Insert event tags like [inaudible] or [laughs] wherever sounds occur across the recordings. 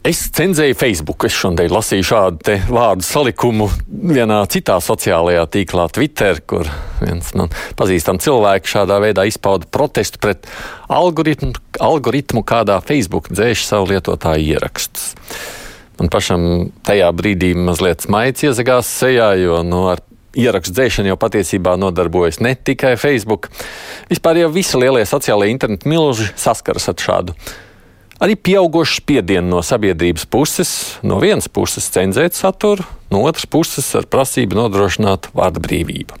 Es cenzēju Facebook. Es šodien lasīju šādu vārdu salikumu vienā citā sociālajā tīklā, Twitter, kur viens man pazīstams cilvēks šādā veidā izpauda protestu pret algoritmu, algoritmu kādā Facebook dzēš savu lietotāju ierakstus. Man pašam tajā brīdī mazliet smaids iezagās sejā, jo no nu, ar ierakstu dzēšana jau patiesībā nodarbojas ne tikai Facebook. Vispār jau visi lielie sociālajie internetu milži saskaras ar šādu Arī pieaugušs spiediens no sabiedrības puses, no vienas puses cenzēt saturu, no otras puses ar prasību nodrošināt vārda brīvību.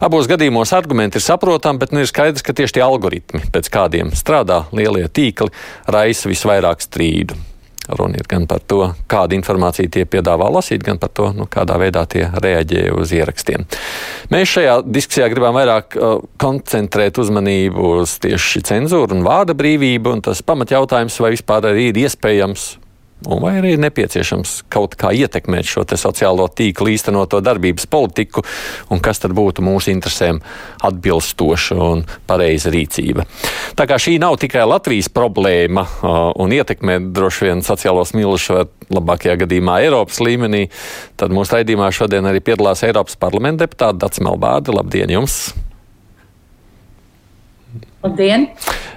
Abos gadījumos argumenti ir saprotami, bet nu ir skaidrs, ka tieši tie algoritmi, pēc kādiem strādā lielie tīkli, raisa visvairāk strīdu. Runa ir gan par to, kādu informāciju tie piedāvā lasīt, gan par to, nu, kādā veidā tie reaģē uz ierakstiem. Mēs šajā diskusijā gribam vairāk uh, koncentrēt uzmanību uz tieši cenzūru un vārda brīvību, un tas pamatjautājums, vai vispār arī ir iespējams Un vai arī ir nepieciešams kaut kā ietekmēt šo sociālo tīklu īstenoto darbības politiku, un kas tad būtu mūsu interesēm atbilstoša un pareiza rīcība. Tā kā šī nav tikai Latvijas problēma un ietekmē droši vien sociālos milžus, vai labākajā gadījumā Eiropas līmenī, tad mūsu raidījumā šodien arī piedalās Eiropas parlamenta deputāta Dats Melbārda. Labdien jums! Labdien!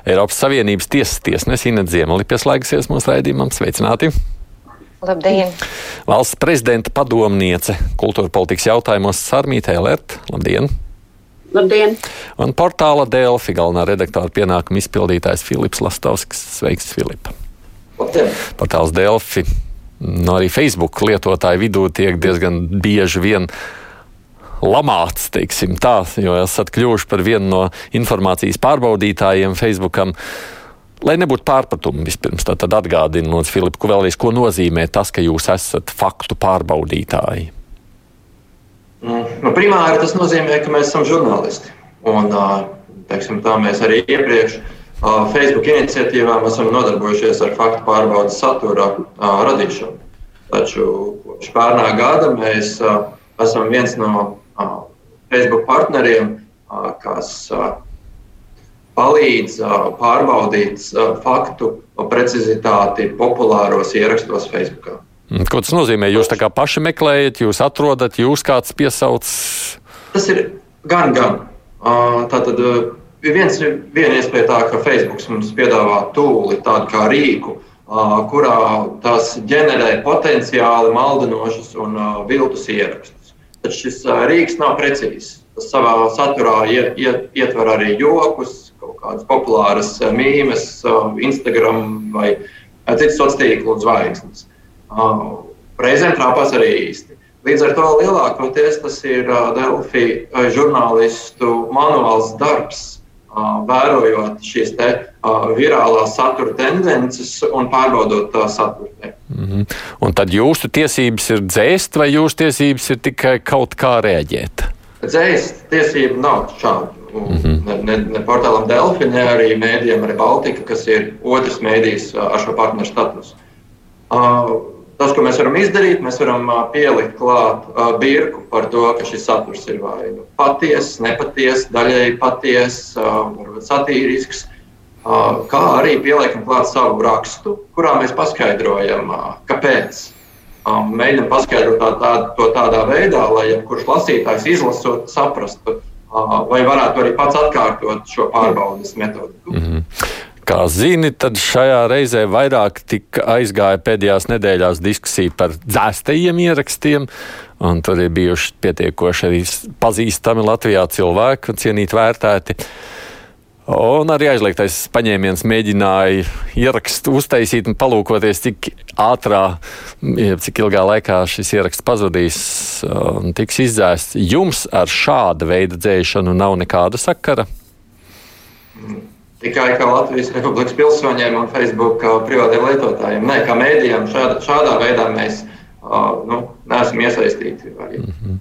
Eiropas Savienības tiesas tiesnesis Ina Ziemeli pieslēgsies mūsu raidījumam. Sveicināti! Labdien! Valsts prezidenta padomniece kultūra politikas jautājumos Sarmītē Lert. Labdien! Labdien! Un portāla Delfi galvenā redaktora pienākuma izpildītājs Filips Lastovskis. Sveiks, Filip! Labdien! Portāls Delfi. No arī Facebook lietotāju vidū tiek diezgan bieži vien lamāts, teiksim tā, jo esat kļuvuši par vienu no informācijas pārbaudītājiem Facebookam. Lai nebūtu pārpratumu vispirms, tad atgādinu mums, Filip, ko vēlreiz, ko nozīmē tas, ka jūs esat faktu pārbaudītāji. Mm, nu, primāri tas nozīmē, ka mēs esam žurnālisti. Un, teiksim, tā mēs arī iepriekš Facebook iniciatīvām esam nodarbojušies ar faktu pārbaudas satura radīšanu. Taču kopš pērnā gada mēs esam viens no Facebook partneriem, kas palīdz pārbaudīt faktu precizitāti populāros ierakstos Facebook. Ko tas nozīmē? Jūs tā kā paši meklējat, jūs atrodat, jūs kāds piesauc? Tas ir gan, gan. Tātad viens, viena iespēja tā, ka Facebook mums piedāvā tūli, tādu kā rīku, kurā tas ģenerē potenciāli maldinošus un viltus ierakstus. Tad šis rīks nav precīzs. Tas savā saturā iet, iet, ietver arī jokus, kaut kādas populāras mīmes, Instagram vai citas sociālo tīklu zvaigznes. Reizēm trāpās arī īsti. Līdz ar to lielākoties tas ir Delphi žurnālistu manuāls darbs, vērojot šīs te, virālās satura tendences un pārbaudot tā satura. Mm -hmm. Un tad jūsu tiesības ir dzēst, vai jūsu tiesības ir tikai kaut kā rēģēt? Dzēst tiesību nav šādu. Mm -hmm. ne, ne, ne portālam Delfi, ne arī mēdījam Rebaltika, kas ir otrs mēdījis ar šo partneru statusu. Uh, tas, ko mēs varam izdarīt, mēs varam pielikt klāt birku par to, ka šis saturs ir vai nu, patiess, nepatiess, daļēji patiess, uh, satīrisks kā arī pieliekam klāt savu rakstu, kurā mēs paskaidrojam, kāpēc. Mēģinām paskaidrot tā, tā, to tādā veidā, lai jebkurš lasītājs izlasot, saprastu, vai varētu arī pats atkārtot šo pārbaudas metodiku. Mm -hmm. Kā zini, tad šajā reizē vairāk aizgāja pēdējās nedēļās diskusija par dzēstajiem ierakstiem. Tur ir bijuši pietiekoši arī pazīstami Latvijā cilvēki, cienīt vērtēti. Un arī aizliegtais paņēmiens mēģināja ierakstu uztaisīt un palūkoties, cik ātrā, cik ilgā laikā šis ieraksts pazudīs un tiks izdzēsts. Jums ar šāda veida dzēšanu nav nekāda sakara? Tikai kā Latvijas Republikas pilsoņiem un Facebook privātiem lietotājiem. Nē, kā mēdījiem šādā, šādā veidā mēs uh, nu, neesam iesaistīti. Mm -hmm.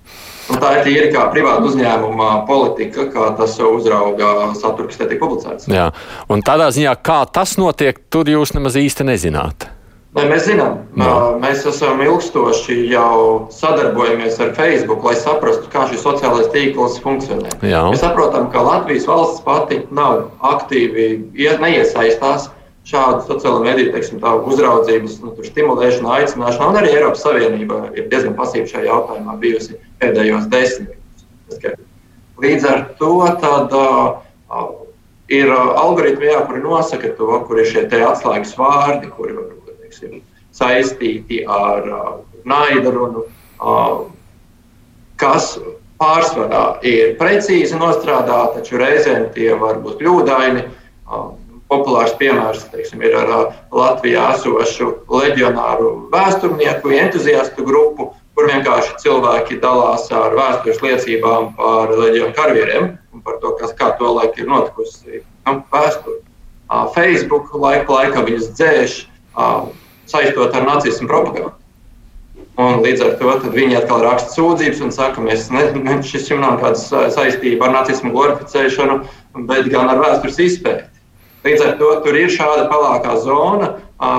Un tā ir tīri kā privāta uzņēmuma politika, kā tas uzrauga saturu, kas tiek publicēts. Jā, un tādā ziņā, kā tas notiek, tur jūs nemaz īsti nezināt. Nē, mēs zinām, no. mēs esam ilgstoši jau sadarbojamies ar Facebook, lai saprastu, kā šis sociālais tīkls funkcionē. Jā. Mēs saprotam, ka Latvijas valsts pati nav aktīvi neiesaistās šādu sociālo mediju teiksim, uzraudzības, nu, stimulēšanu, aicināšanu, un arī Eiropas Savienība ir diezgan pasīva šajā jautājumā bijusi pēdējos desmit gadus. Līdz ar to tad, uh, ir algoritmi, jā, kuri nosaka to, kur ir šie atslēgas vārdi, kuri var teiksim, saistīti ar uh, naida runu, uh, kas pārsvarā ir precīzi nostrādāti, taču reizēm tie var būt kļūdaini. Uh, populārs piemērs teiksim, ir ar uh, Latvijā esošu leģionāru vēsturnieku, entuziastu grupu, kur vienkārši cilvēki dalās ar vēstures liecībām par leģionu karavīriem un par to, kas kā to laiku ir notikusi nu, vēsture. Uh, Facebook laiku laikam viņas dzēš, uh, saistot ar nacismu propagandu. Un līdz ar to viņi atkal raksta sūdzības un saka, ka šis jums nav kāds saistība ar nacismu glorificēšanu, bet gan ar vēstures izpēti. Līdz ar to tur ir šāda pelēkā zona,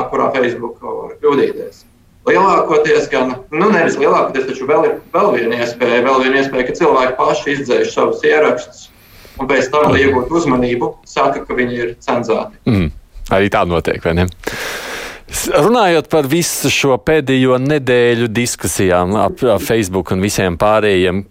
kurā Facebook var kļūdīties. Lielākoties, gan, nu nevis lielākoties, taču vēl ir vēl viena iespēja, vēl viena iespēja, ka cilvēki paši izdzēš savus ierakstus un pēc tam, lai iegūtu uzmanību, saka, ka viņi ir cenzēti. Mm. Arī tā notiek, vai ne? Runājot par visu šo pēdējo nedēļu diskusijām ap, ap Facebook un visiem pārējiem,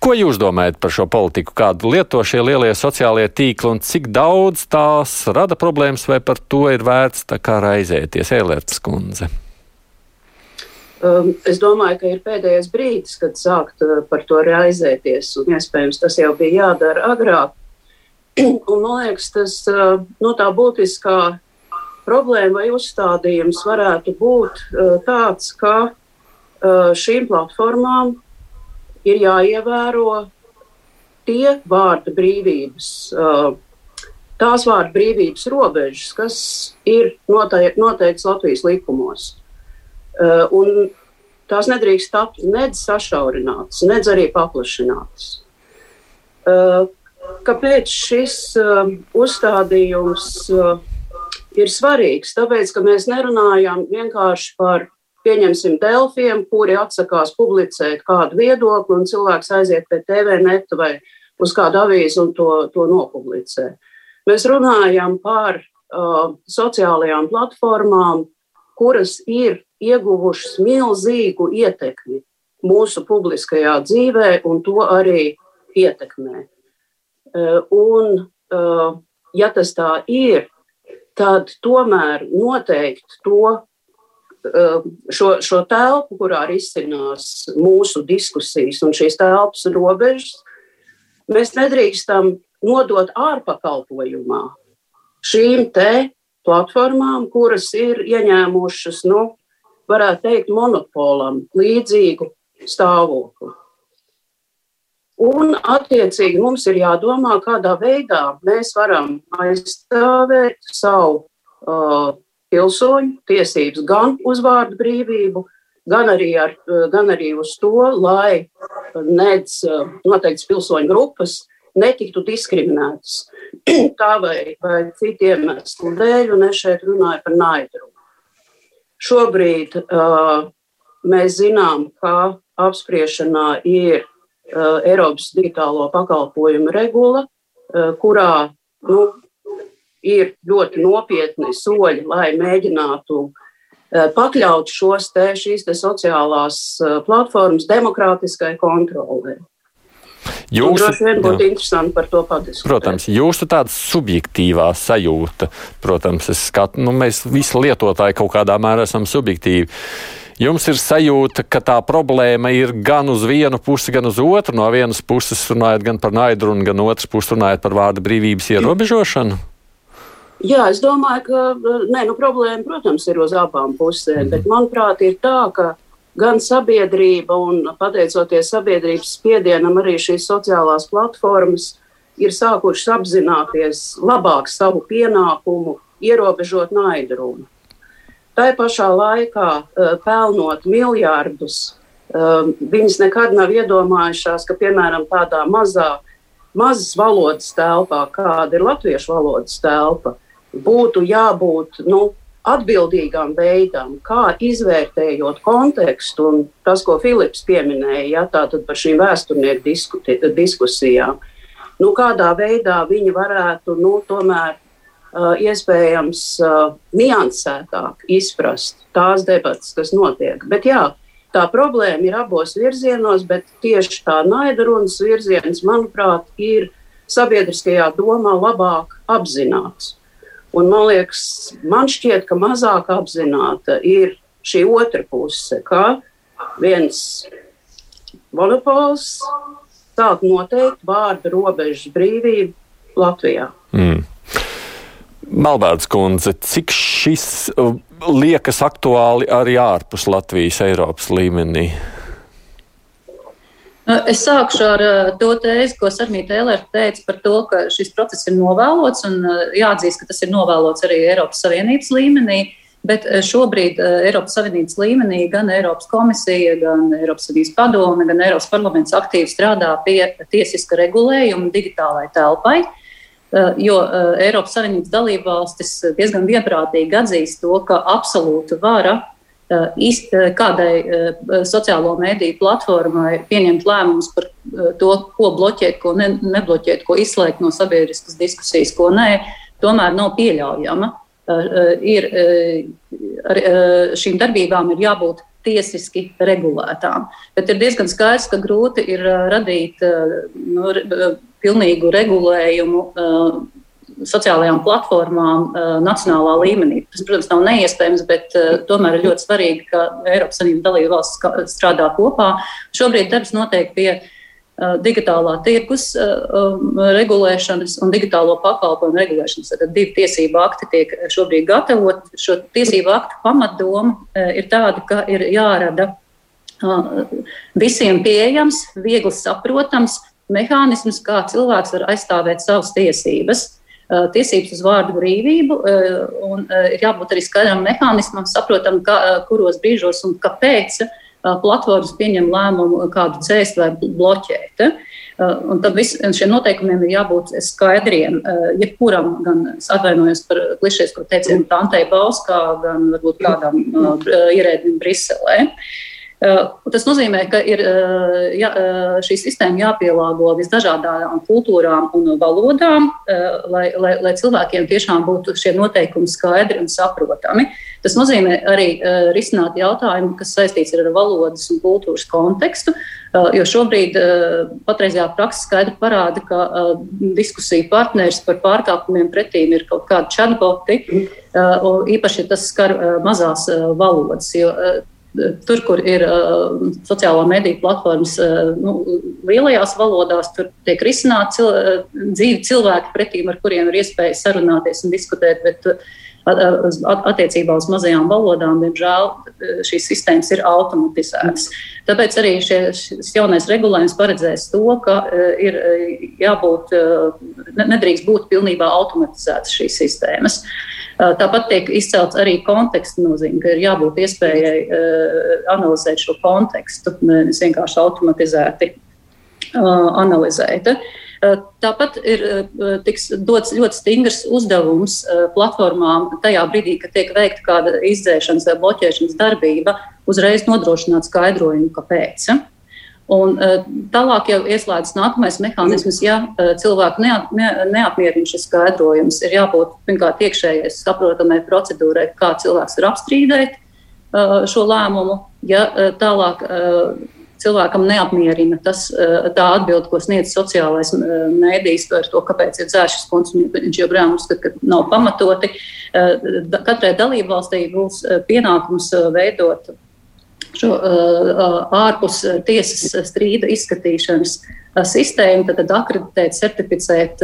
ko jūs domājat par šo politiku? Kādu lieto šie lielie sociālie tīkli un cik daudz tās rada problēmas, vai par to ir vērts tā kā raizēties, Ēlērts kundze? Um, es domāju, ka ir pēdējais brīdis, kad sākt uh, par to raizēties, un iespējams tas jau bija jādara agrāk. [clears throat] un, man liekas, tas uh, no nu, tā būtiskā problēma vai uzstādījums varētu būt uh, tāds, ka uh, šīm platformām ir jāievēro tie vārda brīvības, uh, tās vārda brīvības robežas, kas ir noteikts Latvijas likumos. Un tās nedrīkst tapt nedz sašaurinātas, nedz arī paplašinātas. Kāpēc šis uzstādījums ir svarīgs, tāpēc, ka mēs nerunājam vienkārši par, pieņemsim, delfiem, kuri atsakās publicēt kādu viedokli, un cilvēks aiziet pie TV neta vai uz kādu avīzi un to, to nopublicē. Mēs runājam par uh, sociālajām platformām, kuras ir ieguvušas milzīgu ietekmi mūsu publiskajā dzīvē, un to arī ietekmē. Uh, un, uh, ja tas tā ir, tad tomēr noteikt to, um, šo, šo telpu, kurā risinās mūsu diskusijas un šīs telpas robežas, mēs nedrīkstam nodot ārpakalpojumā šīm te platformām, kuras ir ieņēmušas, nu, varētu teikt, monopolam līdzīgu stāvokli. Un, attiecīgi, mums ir jādomā, kādā veidā mēs varam aizstāvēt savu uh, pilsoņu tiesības gan uz vārdu brīvību, gan arī, ar, gan arī uz to, lai nedz uh, noteikts pilsoņu grupas netiktu diskriminētas [clears throat] tā vai, vai citiem iemeslu dēļ, un es šeit runāju par naidu. Šobrīd uh, mēs zinām, ka apspriešanā ir Uh, Eiropas digitālo pakalpojumu regula, uh, kurā nu, ir ļoti nopietni soļi, lai mēģinātu uh, pakļaut šos te, šīs te sociālās platformas demokrātiskai kontrolē. Jūsu, droši vien būtu jā. interesanti par to patiesībā. Protams, jūsu tāda subjektīvā sajūta, protams, es skatu, nu, mēs visi lietotāji kaut kādā mērā esam subjektīvi. Jums ir sajūta, ka tā problēma ir gan uz vienu pusi, gan uz otru. No vienas puses runājot gan par naidu, gan otras puses runājot par vārdu brīvības ierobežošanu. Jā, es domāju, ka ne, nu, problēma, protams, ir uz abām pusēm. Mm. Bet, manuprāt, ir tā, ka gan sabiedrība un pateicoties sabiedrības spiedienam, arī šīs sociālās platformas ir sākušas apzināties labāk savu pienākumu, ierobežot naidrumu. Tā pašā laikā pelnot miljardus, viņas nekad nav iedomājušās, ka piemēram tādā mazā, mazas valodas telpā, kāda ir latviešu valodas telpa, būtu jābūt nu, atbildīgam veidam, kā izvērtējot kontekstu un tas, ko Filips pieminēja, ja, tātad par šīm vēsturnieku diskusijām, nu, kādā veidā viņi varētu nu, tomēr iespējams uh, niansētāk izprast tās debatas, kas notiek. Bet jā, tā problēma ir abos virzienos, bet tieši tā naida runas virziens, manuprāt, ir sabiedriskajā domā labāk apzināts. Un man liekas, man šķiet, ka mazāk apzināta ir šī otra puse, ka viens monopols sāk noteikt vārdu robežu brīvību Latvijā. Mm. Malbērts kundze, cik šis uh, liekas aktuāli arī ārpus Latvijas Eiropas līmenī? Nu, es sākšu ar uh, to tēzi, ko Sarmīta Elere teica par to, ka šis process ir novēlots un uh, jāatzīst, ka tas ir novēlots arī Eiropas Savienības līmenī. Bet uh, šobrīd Eiropas Savienības līmenī gan Eiropas komisija, gan Eiropas Savienības padome, gan Eiropas parlaments aktīvi strādā pie tiesiska regulējuma digitālai telpai. Jo Eiropas Savienības dalībvalstis diezgan vienprātīgi atzīst to, ka absolūta vara Eh, eh, kādai eh, sociālo mediju platformai pieņemt lēmumus par to, ko bloķēt, ko ne, nebloķēt, ko izslēgt no sabiedriskas diskusijas, ko nē, tomēr nav pieļaujama. Ir, ar šīm darbībām ir jābūt tiesiski regulētām. Bet ir diezgan skaidrs, ka grūti ir radīt nu, pilnīgu regulējumu sociālajām platformām uh, nacionālā līmenī. Tas, protams, nav neiespējams, bet uh, tomēr ir ļoti svarīgi, ka Eiropas Savienības dalība valsts strādā kopā. Šobrīd darbs notiek pie uh, digitālā tirgus um, regulēšanas un digitālo pakalpojumu regulēšanas. Tad divi tiesību akti tiek šobrīd gatavot. Šo tiesību aktu pamatdoma ir tāda, ka ir jārada visiem pieejams, viegli saprotams mehānisms, kā cilvēks var aizstāvēt savas tiesības. Tiesības uz vārdu brīvību, un ir jābūt arī skaidram mehānismam, saprotam, ka, kuros brīžos un kāpēc platformas pieņem lēmumu kādu dzēst vai bloķēt. Un tad vis, šiem noteikumiem ir jābūt skaidriem. Jebkuram, gan atvainojos par klišēs, ko teicienu Tantei Bauskā, gan varbūt kādam ierēdim Briselē. Uh, tas nozīmē, ka ir eh, jā, eh, šī sistēma jāpielāgo visdažādākajām kultūrām un valodām, lai, lai, lai cilvēkiem tiešām būtu šie noteikumi skaidri un saprotami. Tas nozīmē arī risināt jautājumu, kas saistīts ar valodas un kultūras kontekstu, jo šobrīd patreizējā praksa skaidri parāda, ka diskusiju partneris par pārkāpumiem pretīm ir kaut kādi chatboti, īpaši tas skar mazās valodas. Jo, Tur, kur ir uh, sociālā mediju platformas uh, nu, lielajās valodās, tur tiek risināti cil dzīvi cilvēki, pretīm ar kuriem ir iespēja sarunāties un diskutēt. Bet, uh, attiecībā uz mazajām valodām, diemžēl, šīs sistēmas ir automatizētas. Tāpēc arī šie, šis jaunais regulējums paredzēs to, ka ir jābūt, nedrīkst būt pilnībā automatizētas šīs sistēmas. Tāpat tiek izcelts arī konteksta nozīme, ka ir jābūt iespējai analizēt šo kontekstu, nevis vienkārši automatizēti analizēt. Tāpat ir tiks dots ļoti stingrs uzdevums platformām tajā brīdī, kad tiek veikta kāda izdzēšanas vai bloķēšanas darbība, uzreiz nodrošināt skaidrojumu, kāpēc. Un, tālāk jau ieslēdzas nākamais mehānisms, ja cilvēku neap, ne, neapmierina šis skaidrojums, ir jābūt pirmkārt iekšējai saprotamai procedūrai, kā cilvēks var apstrīdēt šo lēmumu. Ja tālāk cilvēkam neapmierina tas, tā atbilde, ko sniedz sociālais mēdījis par to, kāpēc ir dzēšas konts, un viņš joprojām uzskata, ka nav pamatoti. Katrai dalībvalstī būs pienākums veidot šo ārpus tiesas strīda izskatīšanas sistēmu, tad, tad akreditēt, certificēt,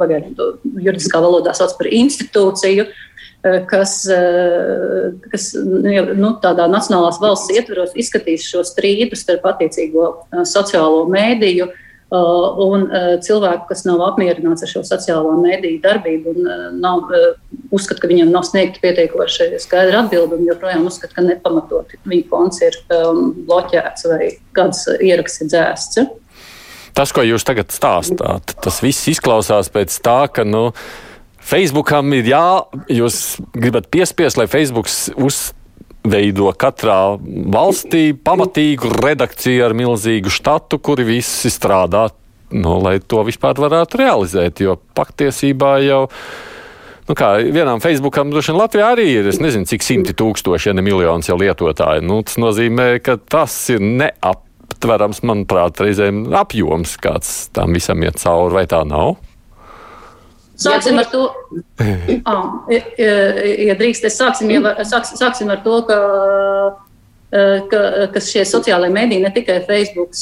pagaidu, juridiskā valodā sauc par institūciju, uh, kas, uh, kas nu, tādā nacionālās valsts ietvaros izskatīs šo strīdu starp attiecīgo uh, sociālo mēdīju un cilvēku, kas nav apmierināts ar šo sociālo mediju darbību un nav, uzskata, ka viņam nav sniegta pietiekoši skaidra atbilde un joprojām uzskata, ka nepamatot viņa konts ir um, bloķēts vai kāds ieraksts ir dzēsts. Tas, ko jūs tagad stāstāt, tas viss izklausās pēc tā, ka nu, Facebookam ir jā, jūs gribat piespiest, lai Facebooks uzveido katrā valstī pamatīgu redakciju ar milzīgu štatu, kuri visi strādā, nu, lai to vispār varētu realizēt. Jo patiesībā jau. Nu kā, vienam Facebookam droši vien Latvijā arī ir, es nezinu, cik simti tūkstoši, ja ne miljonus jau lietotāji. Nu, tas nozīmē, ka tas ir neaptverams, manuprāt, reizēm apjoms, kāds tam visam iet cauri, vai tā nav? Sāksim ar to, ah, ja drīkst, sāksim, ja, sāks, sāksim ar to, ka, ka, ka šie sociālai mediji, ne tikai Facebook,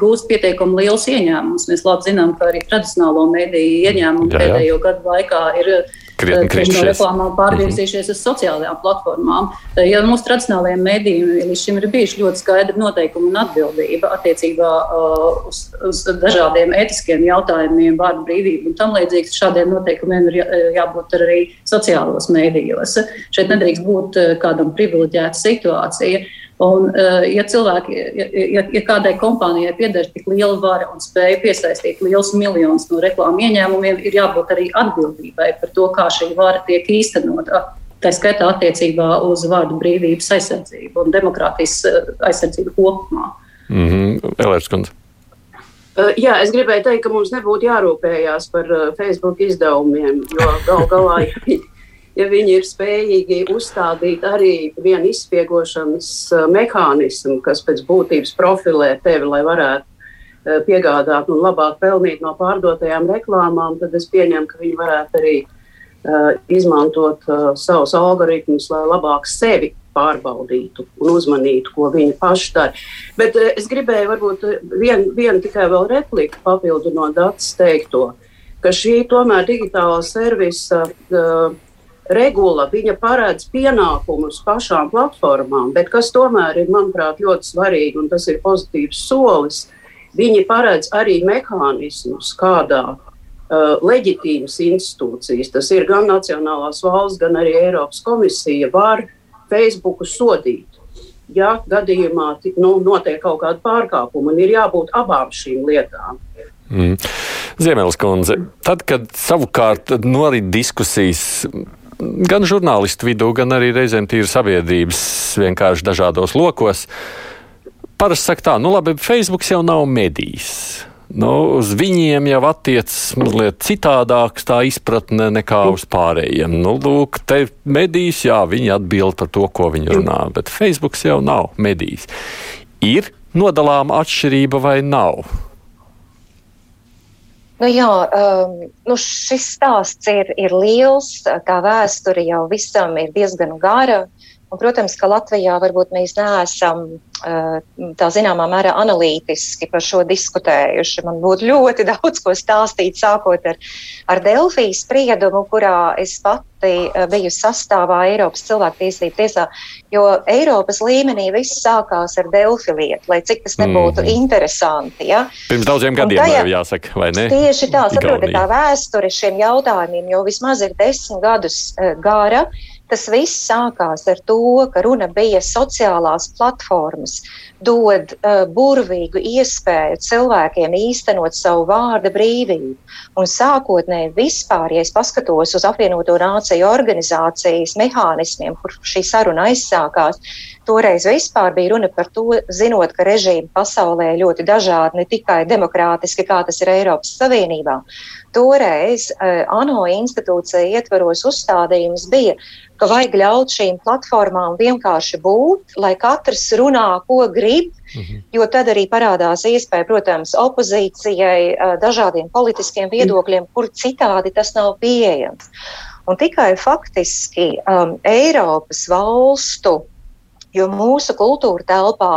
gūst pietiekami liels ieņēmums. Mēs labi zinām, ka arī tradicionālo mediju ieņēmumu pēdējo gadu laikā ir krietni krišņās. No reklāmām pārvirzījušies mm -hmm. uz sociālajām platformām. Ja mūsu tradicionālajiem mēdījiem līdz šim ir bijuši ļoti skaidri noteikumi un atbildība attiecībā uh, uz, uz dažādiem ētiskiem jautājumiem, vārdu brīvību un tam līdzīgi, šādiem noteikumiem ir jā, jābūt arī sociālos mēdījos. Šeit nedrīkst būt kādam privileģēta situācija. Un, eh, ja cilvēki, ja, ja, ja kādai kompānijai pieder tik liela vara un spēja piesaistīt liels miljonus no reklāmu ieņēmumiem, ir jābūt arī atbildībai par to, kā šī vara tiek īstenota. Tā skaitā attiecībā uz vārdu brīvības aizsardzību un demokrātijas eh, aizsardzību kopumā. Mm -hmm. Elērs Kundze. Uh, jā, es gribēju teikt, ka mums nebūtu jārūpējās par Facebook izdevumiem, jo gal galā [laughs] ja viņi ir spējīgi uzstādīt arī vienu izspiegošanas eh, mehānismu, kas pēc būtības profilē tevi, lai varētu eh, piegādāt un labāk pelnīt no pārdotajām reklāmām, tad es pieņemu, ka viņi varētu arī uh, izmantot uh, savus algoritmus, lai labāk sevi pārbaudītu un uzmanītu, ko viņi paši dara. Bet uh, es gribēju varbūt vienu vien tikai vēl repliku papildinot datus teikto, ka šī tomēr digitālā servisa uh, regula paredz pienākumus pašām platformām, bet kas tomēr ir, manuprāt, ļoti svarīgi un tas ir pozitīvs solis. Viņi paredz arī mehānismus, kādā uh, leģitīvas institūcijas, tas ir gan Nacionālās valsts, gan arī Eiropas komisija, var Facebooku sodīt. Ja gadījumā nu, notiek kaut kāda pārkāpuma, ir jābūt abām šīm lietām. Mm. Ziemeļs kundze, tad, kad savukārt norit diskusijas gan žurnālistu vidū, gan arī reizēm tīri sabiedrības vienkārši dažādos lokos. Parasti saka tā, nu labi, Facebook jau nav medijs. Nu, uz viņiem jau attiecas mazliet citādāks tā izpratne nekā uz pārējiem. Nu, lūk, te medijas, jā, viņi atbild par to, ko viņi runā, bet Facebook jau nav medijs. Ir nodalāma atšķirība vai nav? Nu, jā, um, nu šis stāsts ir, ir liels, tā vēsture jau visam ir diezgan gara. Un, protams, ka Latvijā varbūt mēs neesam tā zināmā mērā analītiski par šo diskutējuši. Man būtu ļoti [laughs] daudz ko stāstīt, sākot ar, ar Delfijas spriedumu, kurā es pati biju sastāvā Eiropas cilvēktiesību tiesā, jo Eiropas līmenī viss sākās ar Delfi lietu, lai cik tas nebūtu mm -hmm. interesanti. Ja? Pirms daudziem gadiem, tajā, jāsaka, vai ne? Tieši tā, saprotiet, tā vēsture šiem jautājumiem jau vismaz ir desmit gadus gara. Tas viss sākās ar to, ka runa bija sociālās platformas, dod uh, burvīgu iespēju cilvēkiem īstenot savu vārda brīvību. Un sākotnēji vispār, ja es paskatos uz apvienoto nāciju organizācijas mehānismiem, kur šī saruna aizsākās, toreiz vispār bija runa par to, zinot, ka režīmi pasaulē ļoti dažādi, ne tikai demokrātiski, kā tas ir Eiropas Savienībā. Toreiz uh, ANO institūcija ietveros uzstādījums bija, ka vajag ļaut šīm platformām vienkārši būt, lai katrs runā, ko grib, mhm. jo tad arī parādās iespēja, protams, opozīcijai, dažādiem politiskiem viedokļiem, kur citādi tas nav pieejams. Un tikai faktiski um, Eiropas valstu, jo mūsu kultūra telpā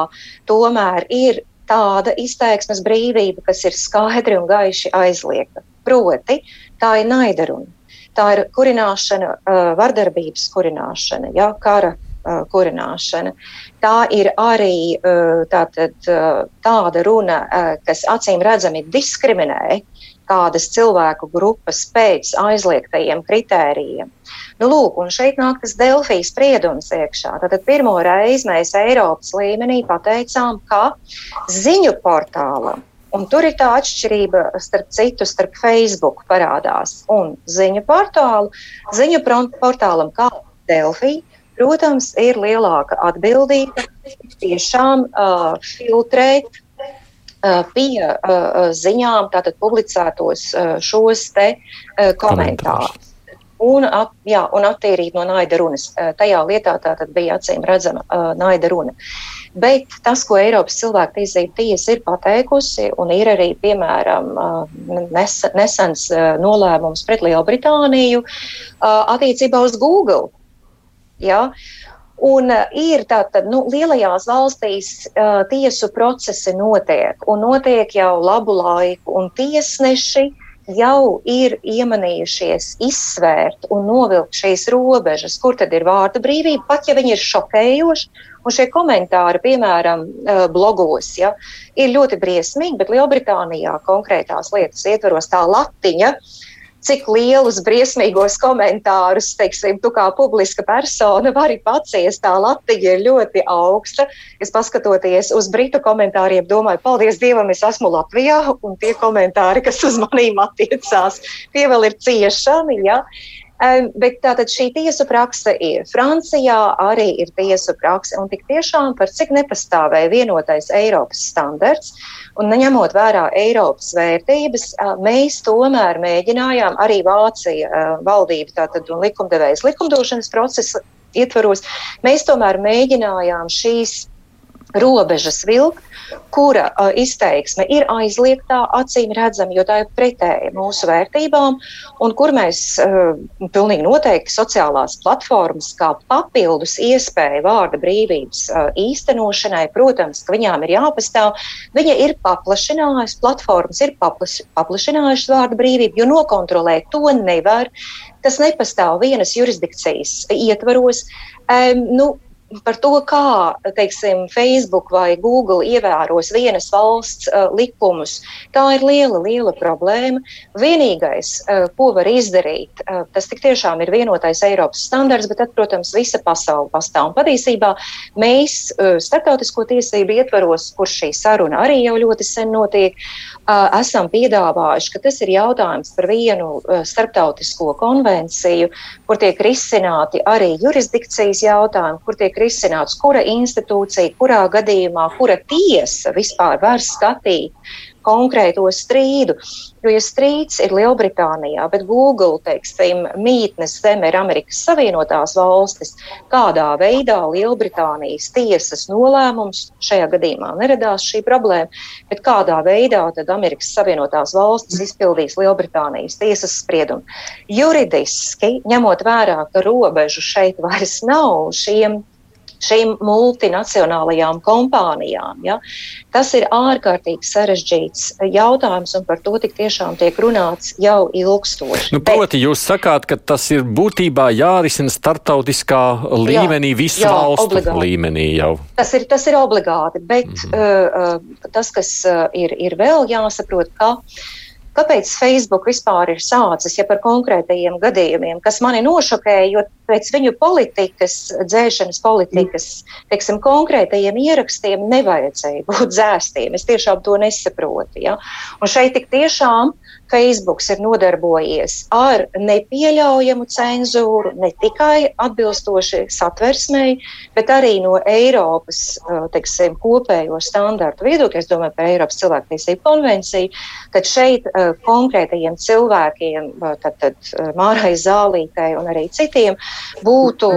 tomēr ir tāda izteiksmes brīvība, kas ir skaidri un gaiši aizliegta. Proti, tā ir naidaruna. Tā ir kurināšana, vardarbības kurināšana, ja, kara kurināšana. Tā ir arī tātad, tāda runa, kas acīm redzami diskriminē kādas cilvēku grupas pēc aizliegtajiem kritērijiem. Nu, lūk, un šeit nāk tas Delfijas spriedums iekšā. Tad pirmo reizi mēs Eiropas līmenī pateicām, ka ziņu portālam Un tur ir tā atšķirība, starp citu, starp Facebook parādās un ziņu portālu. Ziņu portālam kā Delfī, protams, ir lielāka atbildība tiešām uh, filtrēt pie uh, ziņām, tātad publicētos uh, šos te uh, komentārus un, at, jā, un attīrīt no naida runas. Tajā lietā tā bija acīm redzama uh, naida runa. Bet tas, ko Eiropas cilvēktiesība tiesa ir pateikusi, un ir arī, piemēram, uh, nes, nesens uh, nolēmums pret Lielbritāniju uh, attiecībā uz Google. Ja? Un uh, ir tātad, nu, lielajās valstīs uh, tiesu procesi notiek, un notiek jau labu laiku, un tiesneši jau ir iemanījušies izsvērt un novilkt šīs robežas, kur tad ir vārda brīvība, pat ja viņi ir šokējoši. Un šie komentāri, piemēram, eh, blogos, ja, ir ļoti briesmīgi, bet Lielbritānijā konkrētās lietas ietvaros tā latiņa uh, cik lielus briesmīgos komentārus, teiksim, tu kā publiska persona vari paciest. Tā latiņa ir ļoti augsta. Es paskatoties uz britu komentāriem, domāju, paldies Dievam, es esmu Latvijā, un tie komentāri, kas uz manīm attiecās, tie vēl ir ciešami. Ja? Bet tātad šī tiesu prakse ir. Francijā arī ir tiesu prakse, un tik tiešām par cik nepastāvēja vienotais Eiropas standarts, un neņemot vērā Eiropas vērtības, mēs tomēr mēģinājām arī Vācija valdība tātad un likumdevējs likumdošanas procesa ietvaros, mēs tomēr mēģinājām šīs robežas vilkt, kura uh, izteiksme ir aizliegtā, acīm redzama, jo tā ir pretēja mūsu vērtībām, un kur mēs uh, pilnīgi noteikti sociālās platformas kā papildus iespēja vārda brīvības uh, īstenošanai, protams, ka viņām ir jāpastāv, viņa ir paplašinājusi, platformas ir paplaš, paplašinājušas vārda brīvību, jo nokontrolēt to nevar. Tas nepastāv vienas jurisdikcijas ietvaros. Um, nu, par to, kā teiksim, Facebook vai Google ievēros vienas valsts uh, likumus, tā ir liela, liela problēma. Vienīgais, uh, ko var izdarīt, uh, tas tiešām ir vienotais Eiropas standarts, bet tad, protams, visa pasaule pastāv. Un patiesībā mēs uh, starptautisko tiesību ietvaros, kur šī saruna arī jau ļoti sen notiek, uh, esam piedāvājuši, ka tas ir jautājums par vienu uh, starptautisko konvenciju, kur tiek risināti arī jurisdikcijas jautājumi, kur tiek risināts, kura institūcija, kurā gadījumā, kura tiesa vispār var skatīt konkrēto strīdu. Jo, ja strīds ir Lielbritānijā, bet Google, teiksim, mītnes zeme ir Amerikas Savienotās valstis, kādā veidā Lielbritānijas tiesas nolēmums šajā gadījumā neradās šī problēma, bet kādā veidā tad Amerikas Savienotās valstis izpildīs Lielbritānijas tiesas spriedumu. Juridiski, ņemot vērā, ka robežu šeit vairs nav šiem šīm multinacionālajām kompānijām. Ja? Tas ir ārkārtīgi sarežģīts jautājums, un par to tik tiešām tiek runāts jau ilgstoši. Nu, proti, Bet, jūs sakāt, ka tas ir būtībā jārisina starptautiskā līmenī, jā, visu jā, valstu obligāti. līmenī jau. Tas ir, tas ir obligāti, bet mm -hmm. uh, tas, kas uh, ir, ir vēl jāsaprot, ka Kāpēc Facebook vispār ir sācis, ja par konkrētajiem gadījumiem, kas mani nošokēja, jo pēc viņu politikas, dzēšanas politikas, teiksim, konkrētajiem ierakstiem nevajadzēja būt dzēstiem. Es tiešām to nesaprotu. Ja? Un šeit tik tiešām Facebook ir nodarbojies ar nepieļaujamu cenzūru, ne tikai atbilstoši satversmei, bet arī no Eiropas teiksim, kopējo standartu viedokļa. Es domāju par Eiropas cilvēktiesību konvenciju. Tad šeit konkrētajiem cilvēkiem, tad, tad Mārai Zālītei un arī citiem, būtu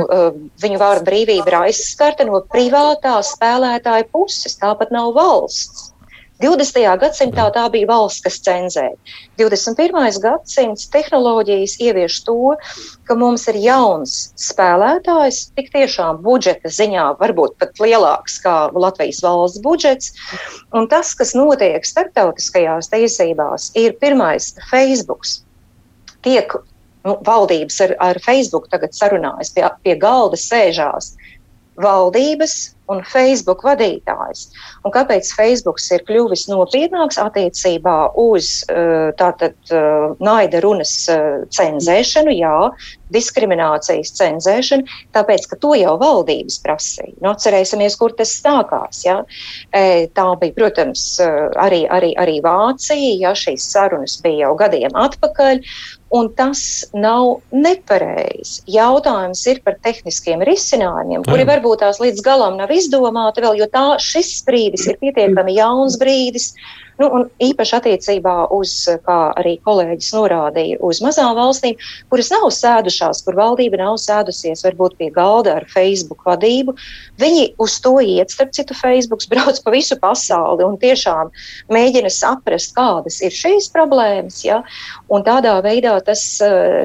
viņu vārdu brīvība ir aizskarta no privātā spēlētāja puses. Tāpat nav valsts. 20. gadsimtā tā bija valsts, kas cenzēja. 21. gadsimts tehnoloģijas ievieš to, ka mums ir jauns spēlētājs, tik tiešām budžeta ziņā varbūt pat lielāks kā Latvijas valsts budžets. Un tas, kas notiek starptautiskajās tiesībās, ir pirmais Facebook. Tiek nu, valdības ar, ar Facebook tagad sarunājas, pie, pie galda sēžās valdības, un Facebook vadītājs. Un kāpēc Facebook ir kļuvis nopietnāks attiecībā uz uh, tātad uh, naida runas uh, cenzēšanu, jā, diskriminācijas cenzēšanu, tāpēc, ka to jau valdības prasīja. Nu, atcerēsimies, kur tas sākās. Ja? Tā bija, protams, arī, arī, arī Vācija, ja šīs sarunas bija jau gadiem atpakaļ, Un tas nav nepareizi. Jautājums ir par tehniskiem risinājumiem, kuri Jā. varbūt tās līdz galam nav izdomāti vēl, jo tā, šis brīdis ir pietiekami jauns brīdis. Nu, un īpaši attiecībā uz, kā arī kolēģis norādīja, uz mazām valstīm, kuras nav sēdušās, kur valdība nav sēdusies varbūt pie galda ar Facebook vadību. Viņi uz to iet, starp citu, Facebook [laughs] brauc pa visu pasauli un tiešām mēģina saprast, kādas ir šīs problēmas. Ja? Un tādā veidā tas,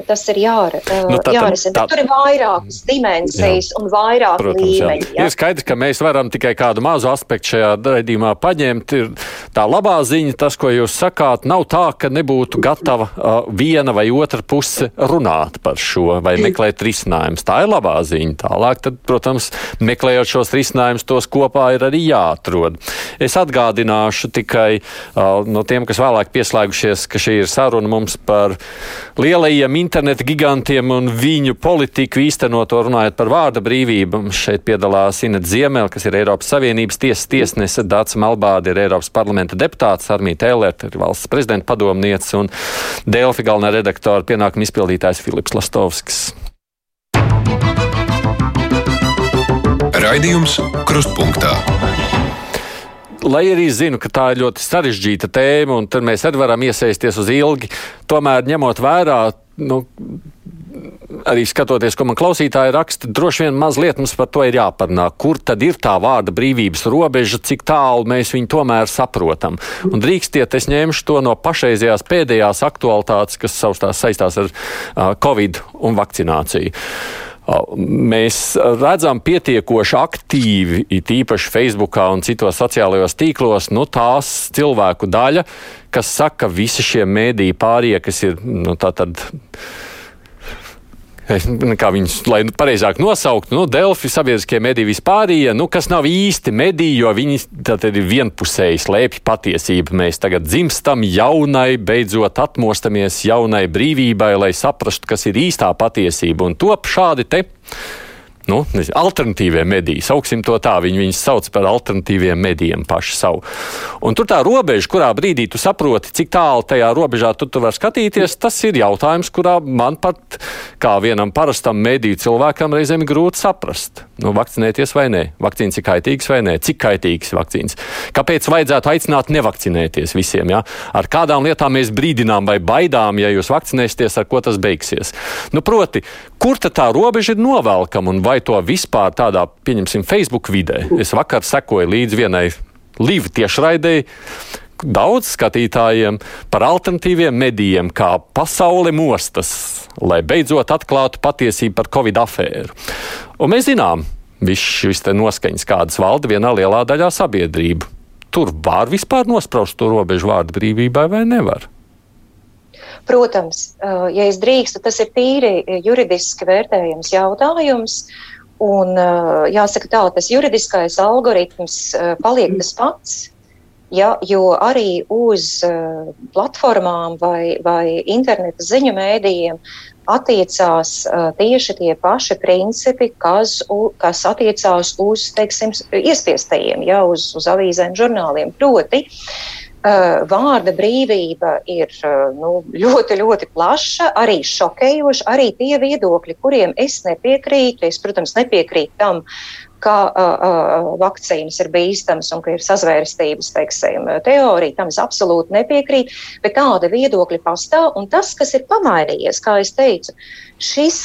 tas ir jāra, nu, tā, jārisina. Tā, tur ir vairākas dimensijas jā. un vairāk Protams, līmeņi. Jā. Ja? Ir skaidrs, ka mēs varam tikai kādu mazu aspektu šajā raidījumā paņemt. Ir tā labā ziņa, tas, ko jūs sakāt, nav tā, ka nebūtu gatava uh, viena vai otra puse runāt par šo vai meklēt risinājumus. Tā ir labā ziņa. Tālāk, tad, protams, meklējot šos risinājumus, tos kopā ir arī jāatrod. Es atgādināšu tikai uh, no tiem, kas vēlāk pieslēgušies, ka šī ir saruna mums par lielajiem interneta gigantiem un viņu politiku īstenoto runājot par vārda brīvību. Šeit piedalās Inet Ziemel, kas ir Eiropas Savienības tiesas tiesnese, Dācis Malbādi ir Eiropas parlamenta deputāts deputāts, Armīta Ēlērta ir valsts prezidenta padomniece un Delfi galvenā redaktora pienākuma izpildītājs Filips Lastovskis. Raidījums Krustpunktā lai arī zinu, ka tā ir ļoti sarežģīta tēma, un tur mēs arī varam iesaisties uz ilgi, tomēr ņemot vērā nu, arī skatoties, ko man klausītāji raksta, droši vien mazliet mums par to ir jāparunā. Kur tad ir tā vārda brīvības robeža, cik tālu mēs viņu tomēr saprotam? Un drīkstiet, es ņemšu to no pašreizējās pēdējās aktualitātes, kas savstās saistās ar uh, Covid un vakcināciju. Mēs redzam pietiekoši aktīvi, it īpaši Facebookā un citos sociālajos tīklos, nu, tās cilvēku daļa, kas saka, ka visi šie mēdīji pārējie, kas ir nu, tā tad kā viņus, lai nu, pareizāk nosauktu, nu, Delfi, sabiedriskie mediji vispārīja, nu, kas nav īsti mediji, jo viņi tad ir vienpusēji slēpj patiesību. Mēs tagad dzimstam jaunai, beidzot atmostamies jaunai brīvībai, lai saprastu, kas ir īstā patiesība. Un top šādi te nu, nezinu, alternatīvie mediji. Sauksim to tā, viņi viņus sauc par alternatīviem medijiem paši savu. Un tur tā robeža, kurā brīdī tu saproti, cik tālu tajā robežā tu, tu vari skatīties, tas ir jautājums, kurā man pat kā vienam parastam mediju cilvēkam reizēm ir grūti saprast. Nu, vakcinēties vai nē, vakcīnas ir kaitīgas vai nē, cik kaitīgas vakcīnas. Kāpēc vajadzētu aicināt nevakcinēties visiem? Ja? Ar kādām lietām mēs brīdinām vai baidām, ja jūs vakcinēsieties, ar ko tas beigsies? Nu, proti, kur tā robeža ir novelkama un vai to vispār tādā, pieņemsim, Facebook vidē? Es vakar sekoju līdzi vienai līvi tiešraidēji daudz skatītājiem par alternatīviem medijiem, kā pasaule mostas, lai beidzot atklātu patiesību par Covid afēru. Un mēs zinām, viss šis noskaņas, kādas valda vienā lielā daļā sabiedrību. Tur var vispār nospraust to robežu vārdu brīvībai vai nevar? Protams, ja es drīkstu, tas ir tīri juridiski vērtējams jautājums. Un, jāsaka tā, tas juridiskais algoritms paliek tas pats. Ja, jo arī uz platformām vai, vai interneta ziņu mēdījiem attiecās tieši tie paši principi, kas, kas attiecās uz teiksim, iespiestajiem, ja, uz, uz avīzēm, žurnāliem. Proti, uh, vārda brīvība ir nu, ļoti, ļoti plaša, arī šokējoša. Arī tie viedokļi, kuriem es nepiekrītu, es, protams, nepiekrītu tam, ka uh, vakcīnas ir bīstamas un ka ir sazvērstības teiksim, teorija. Tam es absolūti nepiekrītu, bet tāda viedokļa pastāv. Un tas, kas ir pamainījies, kā jau teicu, šis,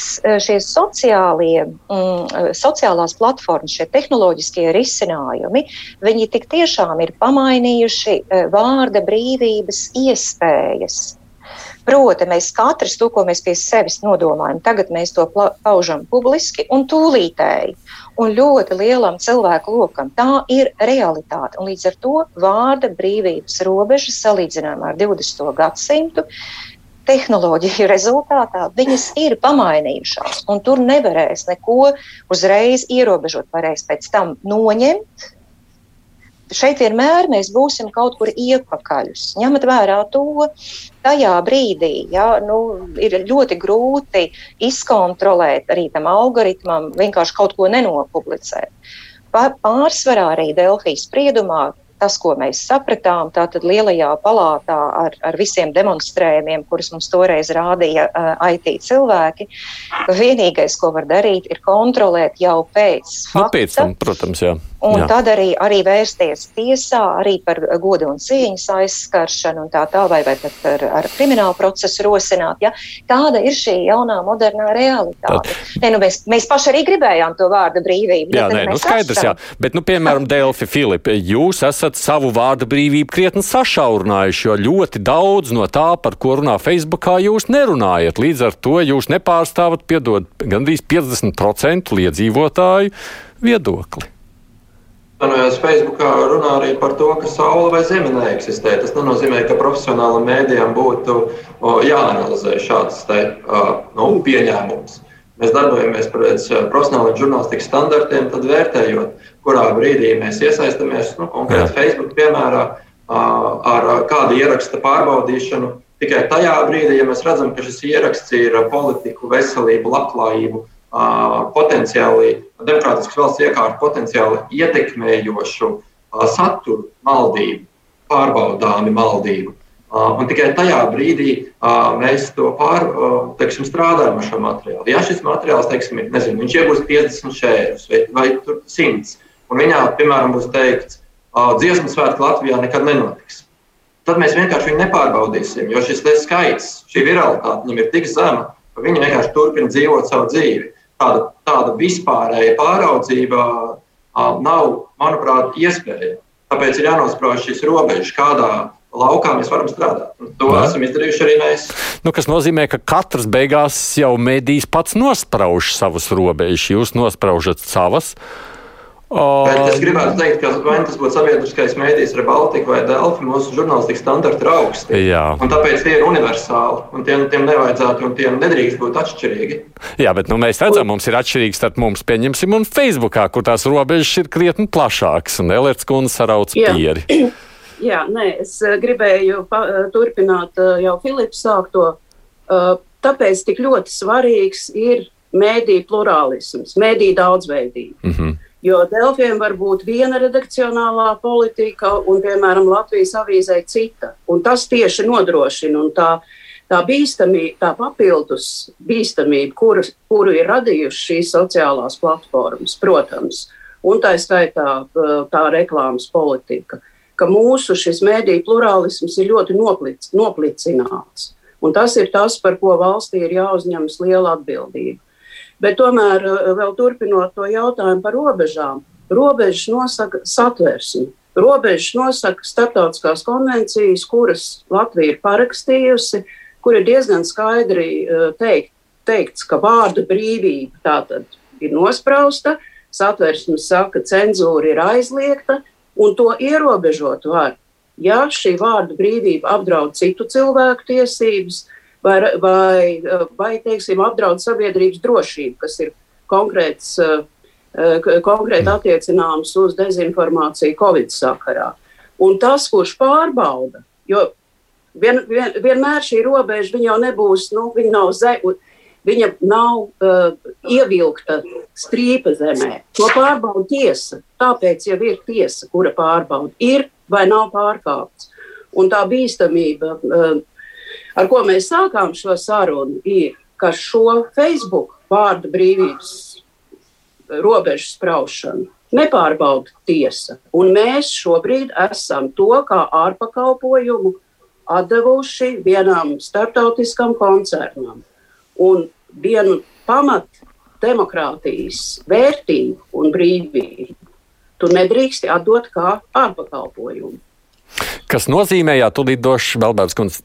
šie sociālie, mm, sociālās platformas, šie tehnoloģiskie risinājumi, viņi tik tiešām ir pamainījuši vārda brīvības iespējas. Proti, mēs katrs to, ko mēs pie sevis nodomājam, tagad mēs to paužam publiski un tūlītēji un ļoti lielam cilvēku lokam. Tā ir realitāte. Un līdz ar to vārda brīvības robeža salīdzinājumā ar 20. gadsimtu tehnoloģiju [laughs] rezultātā viņas ir pamainījušās, un tur nevarēs neko uzreiz ierobežot, varēs pēc tam noņemt. Šeit vienmēr mēs būsim kaut kur iepakaļus. Ņemot vērā to, tajā brīdī ja, nu, ir ļoti grūti izkontrolēt arī tam algoritmam, vienkārši kaut ko nenopublicēt. Pārsvarā arī Delfijas spriedumā tas, ko mēs sapratām, tātad lielajā palātā ar, ar visiem demonstrējumiem, kurus mums toreiz rādīja uh, IT cilvēki, ka vienīgais, ko var darīt, ir kontrolēt jau pēc fakta. Nu, pēc tam, protams, jā. Un Jā. tad arī, arī vērsties tiesā arī par godu un cieņas aizskaršanu un tā tālāk, vai pat ar, ar kriminālu procesu rosināt. Ja? Kāda ir šī jaunā modernā realitāte? Tad... Ne, nu, mēs, mēs paši arī gribējām to vārdu brīvību. Jā, nē, nu, skaidrs, jā. Bet, nu, piemēram, Delfi Filipa, jūs esat savu vārdu brīvību krietni sašaurinājuši, jo ļoti daudz no tā, par ko runā Facebookā, jūs nerunājat. Līdz ar to jūs nepārstāvat, piedod, gandrīz 50% liedzīvotāju viedokli. Manojās Facebookā runā arī par to, ka saule vai zeme neeksistē. Tas nenozīmē, ka profesionālam mēdījam būtu jāanalizē šāds te, nu, pieņēmums. Mēs darbojamies pēc profesionāliem žurnālistikas standartiem, tad vērtējot, kurā brīdī mēs iesaistāmies, nu, konkrēti Facebook piemērā, ar kādu ieraksta pārbaudīšanu. Tikai tajā brīdī, ja mēs redzam, ka šis ieraksts ir politiku, veselību, labklājību, potenciāli demokrātiskas valsts iekārtu potenciāli ietekmējošu saturu maldību, pārbaudāmi maldību. Un tikai tajā brīdī mēs to pār, teiksim, strādājam ar šo materiālu. Ja šis materiāls, teiksim, nezinu, viņš iegūst 50 šērus vai, vai 100, un viņā, piemēram, būs teikts, dziesmu svētki Latvijā nekad nenotiks. Tad mēs vienkārši viņu nepārbaudīsim, jo šis skaits, šī viralitāte viņam ir tik zema, ka viņi vienkārši turpina dzīvot savu dzīvi tāda, tāda vispārēja pāraudzība nav, manuprāt, iespēja. Tāpēc ir jānosprauž šīs robežas, kādā laukā mēs varam strādāt. Un to Jā. esam izdarījuši arī mēs. Nu, tas nozīmē, ka katrs beigās jau medijs pats nosprauž savas robežas. Jūs nospraužat savas. Bet es gribētu teikt, ka vai tas būtu sabiedriskais mēdījis, vai Baltika vai Delfi, mūsu žurnālistikas standarti ir augsti. Jā. Un tāpēc tie ir universāli, un tiem, tiem nevajadzētu, un tiem nedrīkst būt atšķirīgi. Jā, bet nu, mēs redzam, mums ir atšķirīgi starp mums, pieņemsim, un Facebookā, kur tās robežas ir krietni plašākas, un Elerts kundze sarauc Jā. pieri. [clears throat] Jā, nē, es eh, gribēju eh, turpināt eh, jau Filips sākto. Tāpēc tik ļoti svarīgs ir mēdīju plurālisms, mēdīju daudzveidība. Mm -hmm. Jo Delfiem var būt viena redakcionālā politika, un, piemēram, Latvijas avīzē cita. Un tas tieši nodrošina tā, tā bīstamība, tā papildus bīstamība, kuru, kuru ir radījušas šīs sociālās platformas, protams, un tā skaitā tā reklāmas politika, ka mūsu šis mēdīņu plurālisms ir ļoti noplic, noplicināts. Un tas ir tas, par ko valstī ir jāuzņemas liela atbildība. Bet tomēr, eh, vēl turpinot to jautājumu par robežām, robežas nosaka satversmi. Robežas nosaka starptautiskās konvencijas, kuras Latvija ir parakstījusi, kur ir diezgan skaidri eh, teikt, teikts, ka vārda brīvība tātad ir nosprausta, satversme saka, ka cenzūra ir aizliegta, un to ierobežot var. Ja šī vārda brīvība apdraud citu cilvēku tiesības, vai, vai, vai teiksim, apdraud sabiedrības drošību, kas ir konkrēts, eh, konkrēti attiecināms uz dezinformāciju Covid sakarā. Un tas, kurš pārbauda, jo vien, vien, vienmēr šī robeža jau nebūs, nu, viņa nav zema. Viņa nav uh, ievilkta strīpa zemē. To pārbauda tiesa. Tāpēc jau ir tiesa, kura pārbauda, ir vai nav pārkāpts. Un tā bīstamība uh, ar ko mēs sākām šo sarunu, ir, ka šo Facebook vārdu brīvības robežu spraušanu nepārbauda tiesa. Un mēs šobrīd esam to kā ārpakalpojumu atdevuši vienam starptautiskam koncernam. Un vienu pamat demokrātijas vērtību un brīvību tu nedrīksti atdot kā ārpakalpojumu. Kas nozīmē, jā, tūlīt došu Belbērs kundz.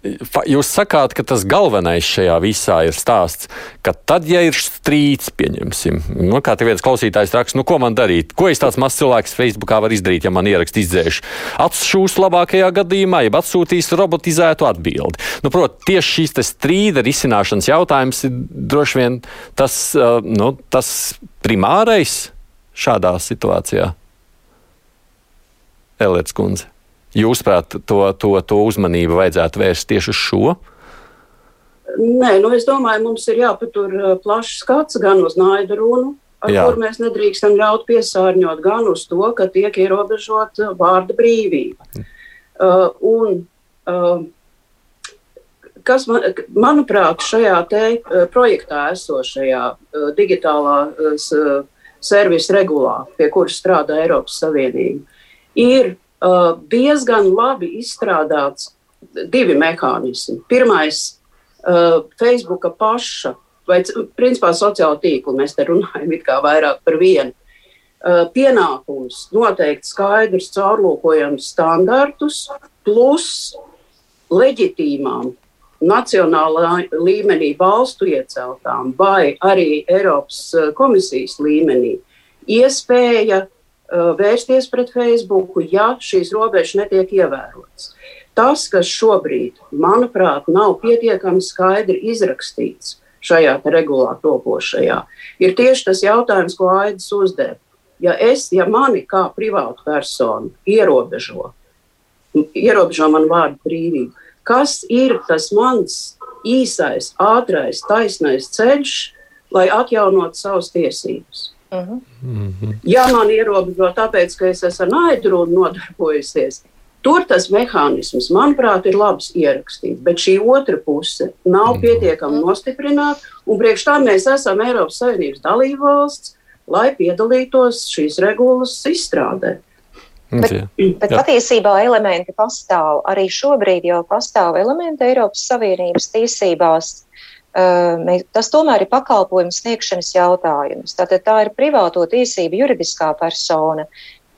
Jūs sakāt, ka tas galvenais šajā visā ir stāsts, ka tad, ja ir strīds, pieņemsim, nu, kā te viens klausītājs raksta, nu, ko man darīt? Ko es tāds mazs cilvēks Facebookā var izdarīt, ja man ierakst izdzēš? Atšūs labākajā gadījumā, ja atsūtīs robotizētu atbildi. Nu, prot, tieši šīs strīda risināšanas jautājums ir droši vien tas, nu, tas primārais šādā situācijā. Elēts kundze. Jūsuprāt, to, to, to uzmanību vajadzētu vērst tieši uz šo? Nē, nu es domāju, mums ir jāpatur uh, plašs skats gan uz naidu runu, ar Jā. kur mēs nedrīkstam ļaut piesārņot, gan uz to, ka tiek ierobežota vārda brīvība. Mm. Uh, un, uh, kas, man, manuprāt, šajā te, uh, projektā esošajā uh, digitālā uh, servisa regulā, pie kuras strādā Eiropas Savienība, ir uh, diezgan labi izstrādāts divi mehānismi. Pirmais, uh, Facebooka paša, vai principā sociāla tīkla, mēs te runājam it kā vairāk par vienu. Uh, pienākums noteikt skaidrus, caurlūkojams standartus, plus leģitīmām nacionālā līmenī valstu ieceltām vai arī Eiropas komisijas līmenī iespēja Uh, vērsties pret Facebook, ja šīs robežas netiek ievērotas. Tas, kas šobrīd, manuprāt, nav pietiekami skaidri izrakstīts šajā regulā topošajā, ir tieši tas jautājums, ko Aidis uzdeva. Ja, es, ja mani kā privātu personu ierobežo, ierobežo manu vārdu brīvību, kas ir tas mans īsais, ātrais, taisnais ceļš, lai atjaunotu savas tiesības? Uh -huh. Ja man ierobežo tāpēc, ka es esmu un nodarbojusies, tur tas mehānisms, manuprāt, ir labs ierakstīts. Bet šī otra puse nav -huh. pietiekami nostiprināta, un priekš tā mēs esam Eiropas Savienības dalībvalsts, lai piedalītos šīs regulas izstrādē. Bet, bet Jā. patiesībā elementi pastāv. Arī šobrīd jau pastāv elementi Eiropas Savienības tiesībās, tas tomēr ir pakalpojumu sniegšanas jautājums. Tātad tā ir privāto tiesību juridiskā persona,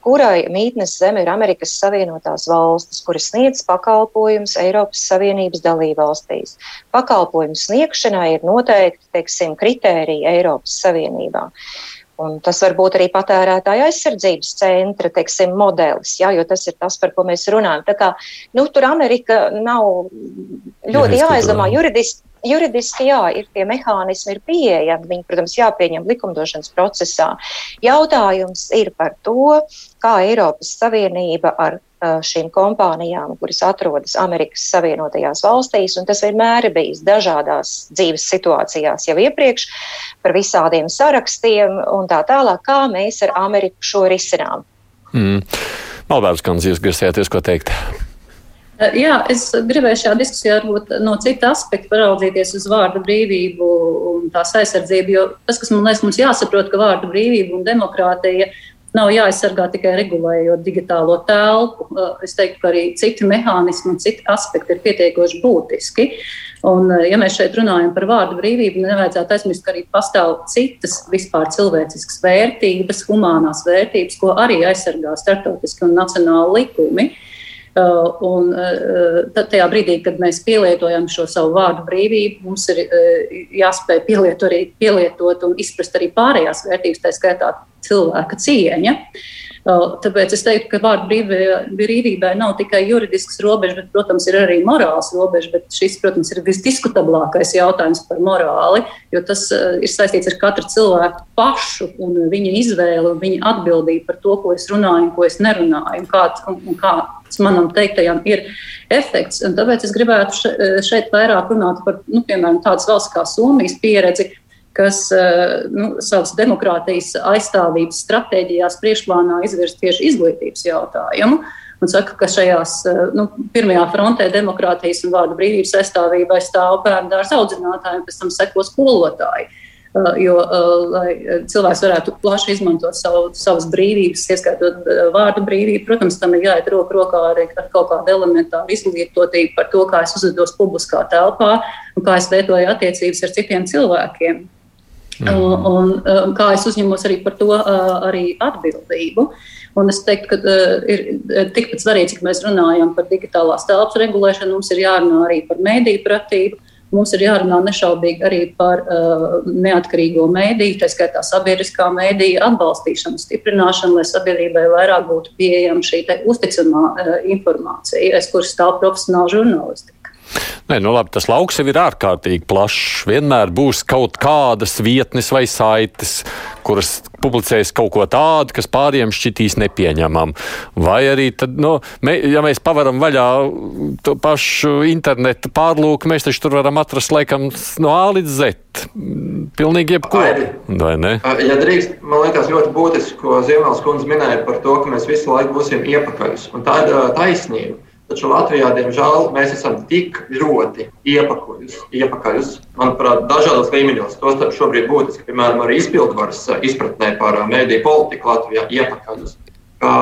kurai mītnes zeme ir Amerikas Savienotās valstis, kuras sniedz pakalpojumus Eiropas Savienības dalībvalstīs. Pakalpojumu sniegšanai ir noteikti, teiksim, kritēriji Eiropas Savienībā. Un tas var būt arī patērētāja aizsardzības centra teiksim, modelis, jā, jo tas ir tas, par ko mēs runājam. Tā kā, nu, tur Amerika nav ļoti jāizdomā juridiski juridiski jā, ir tie mehānismi, ir pieejami. Viņi, protams, jāpieņem likumdošanas procesā. Jautājums ir par to, kā Eiropas Savienība ar šīm kompānijām, kuras atrodas Amerikas Savienotajās valstīs, un tas vienmēr ir bijis dažādās dzīves situācijās jau iepriekš, par visādiem sarakstiem un tā tālāk, kā mēs ar Ameriku šo risinām. Mm. Malbērts, kā jūs grasījāties ko teikt? Eh, jā, es gribēju šajā diskusijā varbūt no cita aspekta paraudzīties uz vārdu brīvību un tās aizsardzību. Jo tas, kas man liekas, mums jāsaprot, ka vārdu brīvība un demokrātija nav jāaizsargā tikai regulējot digitālo telpu. Eh, es teiktu, ka arī citi mehānismi un citi aspekti ir pietiekoši būtiski. Un, eh, ja mēs šeit runājam par vārdu brīvību, nevajadzētu aizmirst, ka arī pastāv citas vispār cilvēciskas vērtības, humanās vērtības, ko arī aizsargā starptautiski un nacionāli likumi. Uh, un uh, tad tajā brīdī, kad mēs pielietojam šo savu vārdu brīvību, mums ir jāspēj pielietot, arī, pielietot un izprast arī pārējās vērtības, tā skaitā cilvēka cieņa. Tāpēc es teiktu, ka vārdu brīvībai nav tikai juridisks robežs, bet, protams, ir arī morāls robežs. Bet šis, protams, ir visdiskutablākais jautājums par morāli, jo tas ir saistīts ar katru cilvēku pašu un viņa izvēli un viņa atbildību par to, ko es runāju un ko es nerunāju, un, kāds, un, un kā manam teiktajam ir efekts. Un tāpēc es gribētu šeit vairāk runāt par, nu, piemēram, tādas valsts kā Somijas pieredzi, kas eh, nu, savas demokrātijas aizstāvības stratēģijās priekšplānā izvirz tieši izglītības jautājumu. Un saka, ka šajās eh, nu, pirmajā frontē demokrātijas un vārdu brīvības aizstāvībai stāv bērnu dārza audzinātāji, un pēc tam seko skolotāji. Uh, jo, lai cilvēks varētu plaši izmantot savu, savas brīvības, ieskaitot vārdu brīvību, protams, tam ir jāiet roku rokā arī ar kaut kādu elementāru izglītotību par to, kā es uzvedos publiskā telpā un kā es veidoju attiecības ar citiem cilvēkiem. Mm. Un, un, un kā es uzņemos arī par to arī atbildību. Un es teiktu, ka uh, ir tikpat svarīgi, cik mēs runājam par digitālās telpas regulēšanu, mums ir jārunā arī par mēdīju pratību. Mums ir jārunā nešaubīgi arī par uh, neatkarīgo mēdīju, tā skaitā sabiedriskā mēdīja atbalstīšanu, stiprināšanu, lai sabiedrībai vairāk būtu pieejama šī uzticamā uh, informācija, aiz kuras stāv profesionāla žurnālistika. Nē, nu labi, tas lauks jau ir ārkārtīgi plašs. Vienmēr būs kaut kādas vietnes vai saites, kuras publicēs kaut ko tādu, kas pāriem šķitīs nepieņemam. Vai arī, tad, nu, mē, ja mēs pavaram vaļā to pašu internetu pārlūku, mēs taču tur varam atrast laikam no A līdz Z. Pilnīgi jebko. Vai ne? Ja drīkst, man liekas ļoti būtiski, ko Ziemēls kundze minēja par to, ka mēs visu laiku būsim iepakaļus. Un tā ir taisnība. Taču Latvijā, diemžēl, mēs esam tik ļoti iepakaļus, iepakaļus manuprāt, dažādos līmeņos. Tostarp šobrīd būtiski, piemēram, arī izpildvaras izpratnē par mēdīju politiku Latvijā iepakaļus. Ka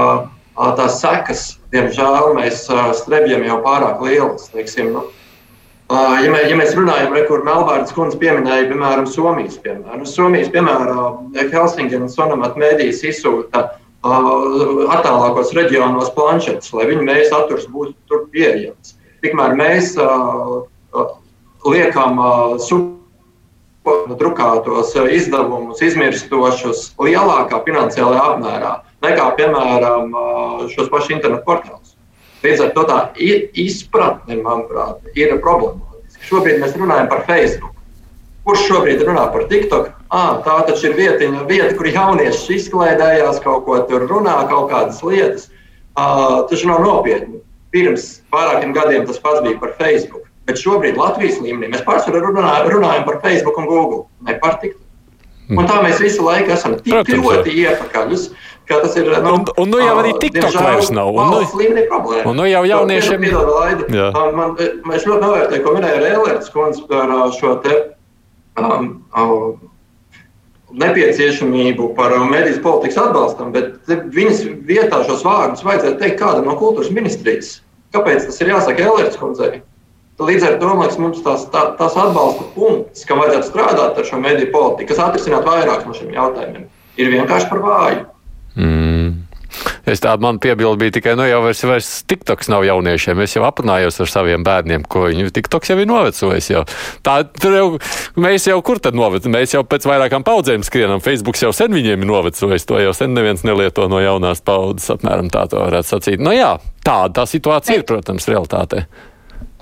tās sekas, diemžēl, mēs strebjam jau pārāk lielas. Teiksim, nu, Ja, mē, ja mēs runājam par to, kur Melbārdas kundze pieminēja, piemēram, Somijas piemēru. Somijas piemēra Helsinki un Sonamat mēdīs izsūta attālākos reģionos planšetes, lai viņu mēs saturs būtu tur pieejams. Tikmēr mēs liekam drukātos izdevumus izmirstošus lielākā finansiālajā apmērā nekā, piemēram, šos pašus internetu portālus. Līdz ar to tā izpratne, manuprāt, ir problemātiska. Šobrīd mēs runājam par Facebook. Kurš šobrīd runā par TikTok? À, tā taču ir vietiņa, vieta, kur jaunieši izklaidējās, kaut ko tur runā, kaut kādas lietas. Uh, tas nav nopietni. Pirms vairākiem gadiem tas pats bija par Facebook. Bet šobrīd Latvijas līmenī mēs pārsvarā runājam, runājam par Facebook un Google, ne par TikTok. Mm. Un tā mēs visu laiku esam tik Protams, ļoti iepakaļus. Tas ir, nu, un, un nu jau arī TikTok vairs nav. Un nu, un nu jau jauniešiem ir. Man, es ļoti novērtēju, ko minēja Rēlērs kundze par šo te um, um, nepieciešamību par mediju politikas atbalstam, bet viņas vietā šos vārdus vajadzētu teikt kādam no kultūras ministrijas. Kāpēc tas ir jāsaka Elēras kundzei? Līdz ar to liekas, mums tas, tā, tas atbalsta punkts, kam vajadzētu strādāt ar šo mediju politiku, kas atrisināt vairākus no šiem jautājumiem, ir vienkārši par vāju. Mm. Es tādu man piebildu bija tikai, nu jau vairs, vairs TikToks nav jauniešiem. Es jau aprunājos ar saviem bērniem, ko viņi TikToks jau ir novecojis. Jau. Tā, jau, mēs jau kur tad novecojam? Mēs jau pēc vairākām paudzēm skrienam. Facebook jau sen viņiem ir novecojis. To jau sen neviens nelieto no jaunās paudzes. Apmēram tā to varētu sacīt. Nu jā, tāda tā situācija ir, protams, realitāte.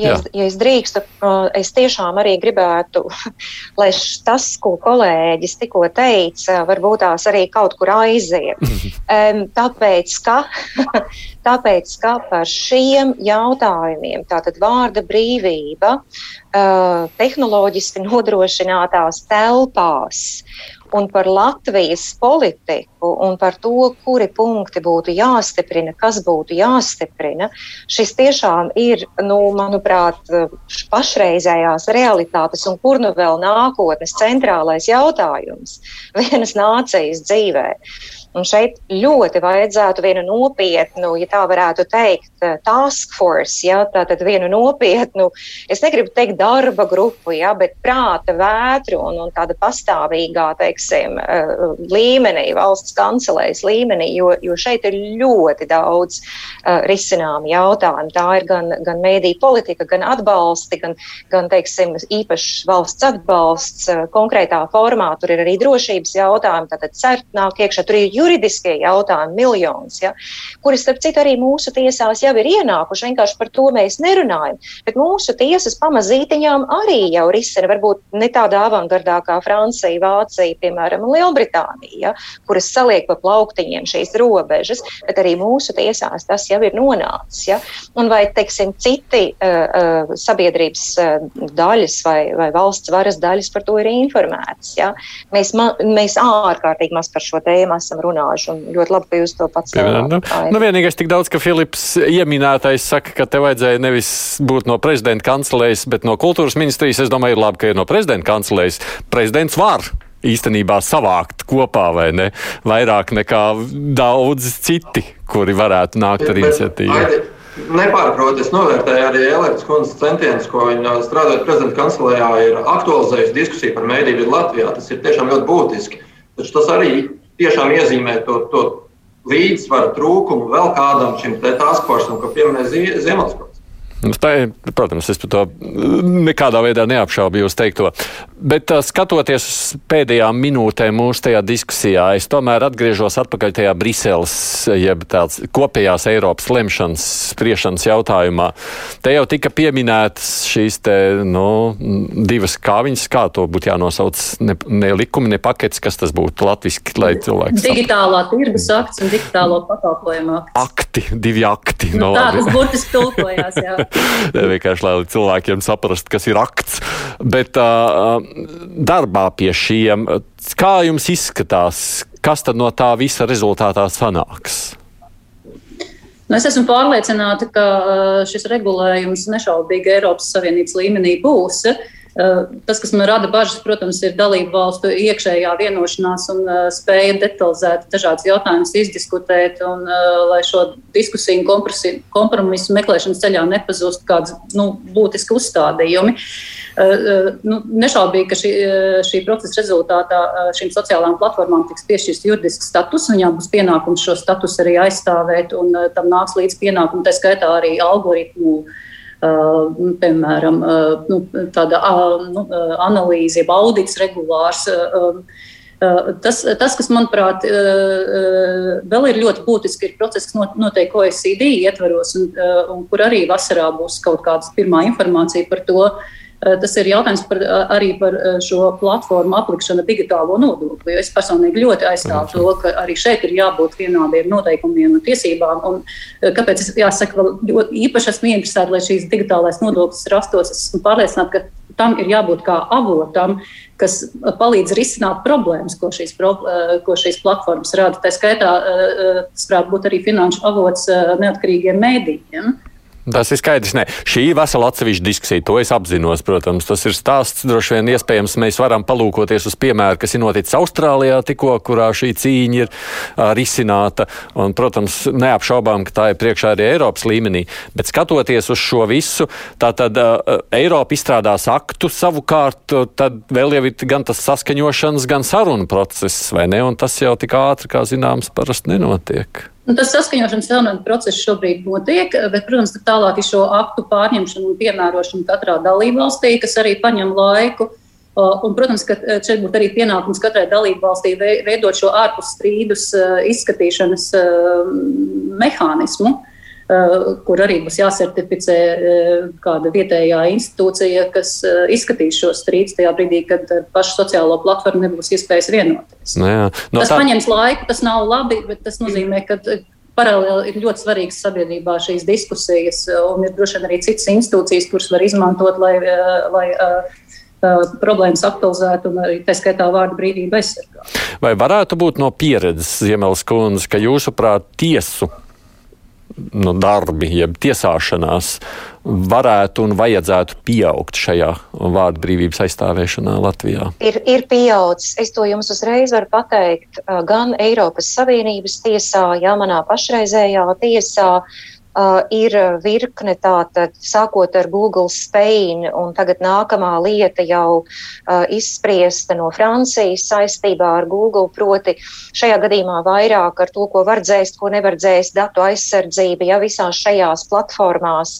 Ja es, ja es drīkstu, es tiešām arī gribētu, [laughs] lai tas, ko kolēģis tikko teica, varbūt tās arī kaut kur aiziet. [laughs] tāpēc, ka, [laughs] tāpēc, ka par šiem jautājumiem, tātad vārda brīvība, tehnoloģiski nodrošinātās telpās un par Latvijas politiku un par to, kuri punkti būtu jāstiprina, kas būtu jāstiprina. Šis tiešām ir, nu, manuprāt, pašreizējās realitātes un kur nu vēl nākotnes centrālais jautājums vienas nācijas dzīvē. Un šeit ļoti vajadzētu vienu nopietnu, ja tā varētu teikt, eh, task force, ja, tātad vienu nopietnu, es negribu teikt darba grupu, ja, bet prāta vētru un, un tāda pastāvīgā, teiksim, eh, līmenī, valsts kancelēs līmenī, jo, jo šeit ir ļoti daudz uh, risinām jautājumu. Tā ir gan, gan mēdī politika, gan atbalsti, gan, gan teiksim, īpašs valsts atbalsts uh, konkrētā formā. Tur ir arī drošības jautājumi, tātad cert nāk iekšā, tur ir juridiskie jautājumi, miljonus, ja, kuri, starp citu, arī mūsu tiesās jau ir ienākuši. Vienkārši par to mēs nerunājam. Bet mūsu tiesas pamazītiņām arī jau risina, varbūt ne tādā avangardā kā Francija, Vācija, piemēram, Lielbritānija, ja, kuras saliek pa plauktiņiem šīs robežas, bet arī mūsu tiesās tas jau ir nonācis. Ja. Un vai, teiksim, citi uh, uh, sabiedrības uh, daļas vai, vai valsts varas daļas par to ir informētas. Ja. Mēs, ma, mēs ārkārtīgi maz par šo tēmu esam runājuši runājuši. Ļoti labi, ka jūs to pats saprotat. Nu, nu, vienīgais tik daudz, ka Filips ieminētais saka, ka te vajadzēja nevis būt no prezidenta kancelēs, bet no kultūras ministrijas. Es domāju, ir labi, ka ir no prezidenta kancelēs. Prezidents var īstenībā savākt kopā, vai ne? Vairāk nekā daudz citi, kuri varētu nākt ar iniciatīvu. Nepārprotami, es novērtēju arī Elēnas kundzes centienus, ko viņa strādājot prezidenta kancelējā, ir aktualizējusi diskusiju par mēdīju Latvijā. Tas ir tiešām ļoti būtiski. Taču tas arī tiešām iezīmē to, to līdzsvaru trūkumu vēl kādam šim force, ko pieminēja Ziemassvētku. Nu, tā, protams, es to nekādā veidā neapšaubu jūs teikto. Bet skatoties uz pēdējām minūtēm mūsu tajā diskusijā, es tomēr atgriežos atpakaļ tajā Briseles, jeb tāds kopējās Eiropas lemšanas spriešanas jautājumā. Te jau tika pieminētas šīs te, nu, divas kāviņas, kā to būtu jānosauc, ne, ne likumi, ne pakets, kas tas būtu latviski, lai cilvēks. Digitālā tirgus akts un digitālo pakalpojumu akts. Akti, divi akti. Nu, no, tā tas burtiski tulkojās, jā. [laughs] [laughs] vienkārši lai cilvēkiem saprastu, kas ir akts. Bet uh, darbā pie šiem, kā jums izskatās, kas tad no tā visa rezultātā sanāks? Nu, es esmu pārliecināta, ka šis regulējums nešaubīgi Eiropas Savienības līmenī būs. Uh, tas, kas man rada bažas, protams, ir dalību valstu iekšējā vienošanās un uh, spēja detalizēt dažādas jautājumus izdiskutēt, un uh, lai šo diskusiju un kompromisu meklēšanas ceļā nepazūst kāds nu, būtiski uzstādījumi. Nu, nešaubīgi, ka šī, šī procesa rezultātā šīm sociālajām platformām tiks piešķirts juridisks status, viņām būs pienākums šo statusu arī aizstāvēt, un tam nāks līdz pienākumu, tā skaitā arī algoritmu piemēram, uh, nu, tāda uh, nu, analīze, jeb audits regulārs. Um, tas, tas, kas manuprāt vēl ir ļoti būtiski, ir process, kas notiek OECD ietvaros, un, un kur arī vasarā būs kaut kāda pirmā informācija par to, tas ir jautājums par, eh, arī par eh, šo platformu aplikšanu digitālo nodokli. Es personīgi ļoti aizstāvu to, ka arī šeit ir jābūt vienādiem noteikumiem un tiesībām. Un kāpēc es jāsaka, vēl īpaši esmu interesēta, lai šīs digitālais nodoklis rastos. Es esmu pārliecināta, ka tam ir jābūt kā avotam, kas palīdz risināt problēmas, ko šīs, pro, ko šīs platformas rada. Tā skaitā tas varētu būt arī finanšu avots neatkarīgiem mēdījiem. Tas ir skaidrs. Ne. Šī ir vesela atsevišķa diskusija. To es apzinos. Protams, tas ir stāsts. Droši vien iespējams mēs varam palūkoties uz piemēru, kas ir noticis Austrālijā, tikko, kurā šī cīņa ir uh, risināta. Un, protams, neapšaubām, ka tā ir priekšā arī Eiropas līmenī. Bet skatoties uz šo visu, tad uh, Eiropa izstrādās aktu savukārt, tad vēl jau ir gan tas saskaņošanas, gan sarunu process, vai ne? Un tas jau tik ātri, kā zināms, parasti nenotiek. Un tas saskaņošanas elementa process šobrīd notiek, bet, protams, tālāk ir šo aktu pārņemšanu un piemērošanu katrā dalībvalstī, kas arī paņem laiku. Un, protams, ka e, šeit būtu arī pienākums katrai dalībvalstī veidot šo ārpus strīdus e, izskatīšanas e, mehānismu. Eh, kur arī būs jāsertificē eh, kāda vietējā institūcija, kas eh, izskatīs šo strīdus tajā brīdī, kad pašu sociālo platformu nebūs iespējas vienoties. No nu jā, no tas tā... paņems laiku, tas nav labi, bet tas nozīmē, ka paralēli ir ļoti svarīgas sabiedrībā šīs diskusijas, un ir droši vien arī citas institūcijas, kuras var izmantot, lai, lai uh, problēmas aktualizētu un arī tā skaitā vārdu brīvību aizsargātu. Vai varētu būt no pieredzes, Ziemelis Kundze, ka jūsuprāt tiesu nu, darbi, jeb tiesāšanās varētu un vajadzētu pieaugt šajā vārdu brīvības aizstāvēšanā Latvijā? Ir, ir pieaudzis. Es to jums uzreiz varu pateikt gan Eiropas Savienības tiesā, ja manā pašreizējā tiesā, Uh, ir virkne tātad, sākot ar Google Spain, un tagad nākamā lieta jau uh, izspriesta no Francijas saistībā ar Google, proti šajā gadījumā vairāk ar to, ko var dzēst, ko nevar dzēst, datu aizsardzība, ja visās šajās platformās,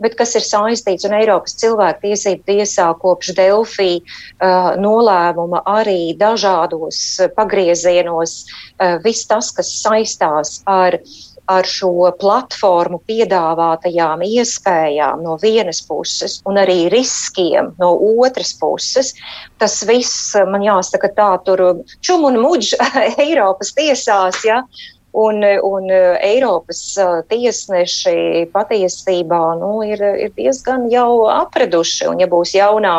bet kas ir saistīts un Eiropas cilvēktiesību tiesā kopš Delfī uh, nolēmuma arī dažādos pagriezienos, uh, viss tas, kas saistās ar uh, ar šo platformu piedāvātajām iespējām no vienas puses un arī riskiem no otras puses. Tas viss, man jāsaka, tā tur čum un muģ [laughs] Eiropas tiesās, ja, Un, un Eiropas tiesneši patiesībā nu, ir, ir diezgan jau apreduši. Un, ja būs jaunā,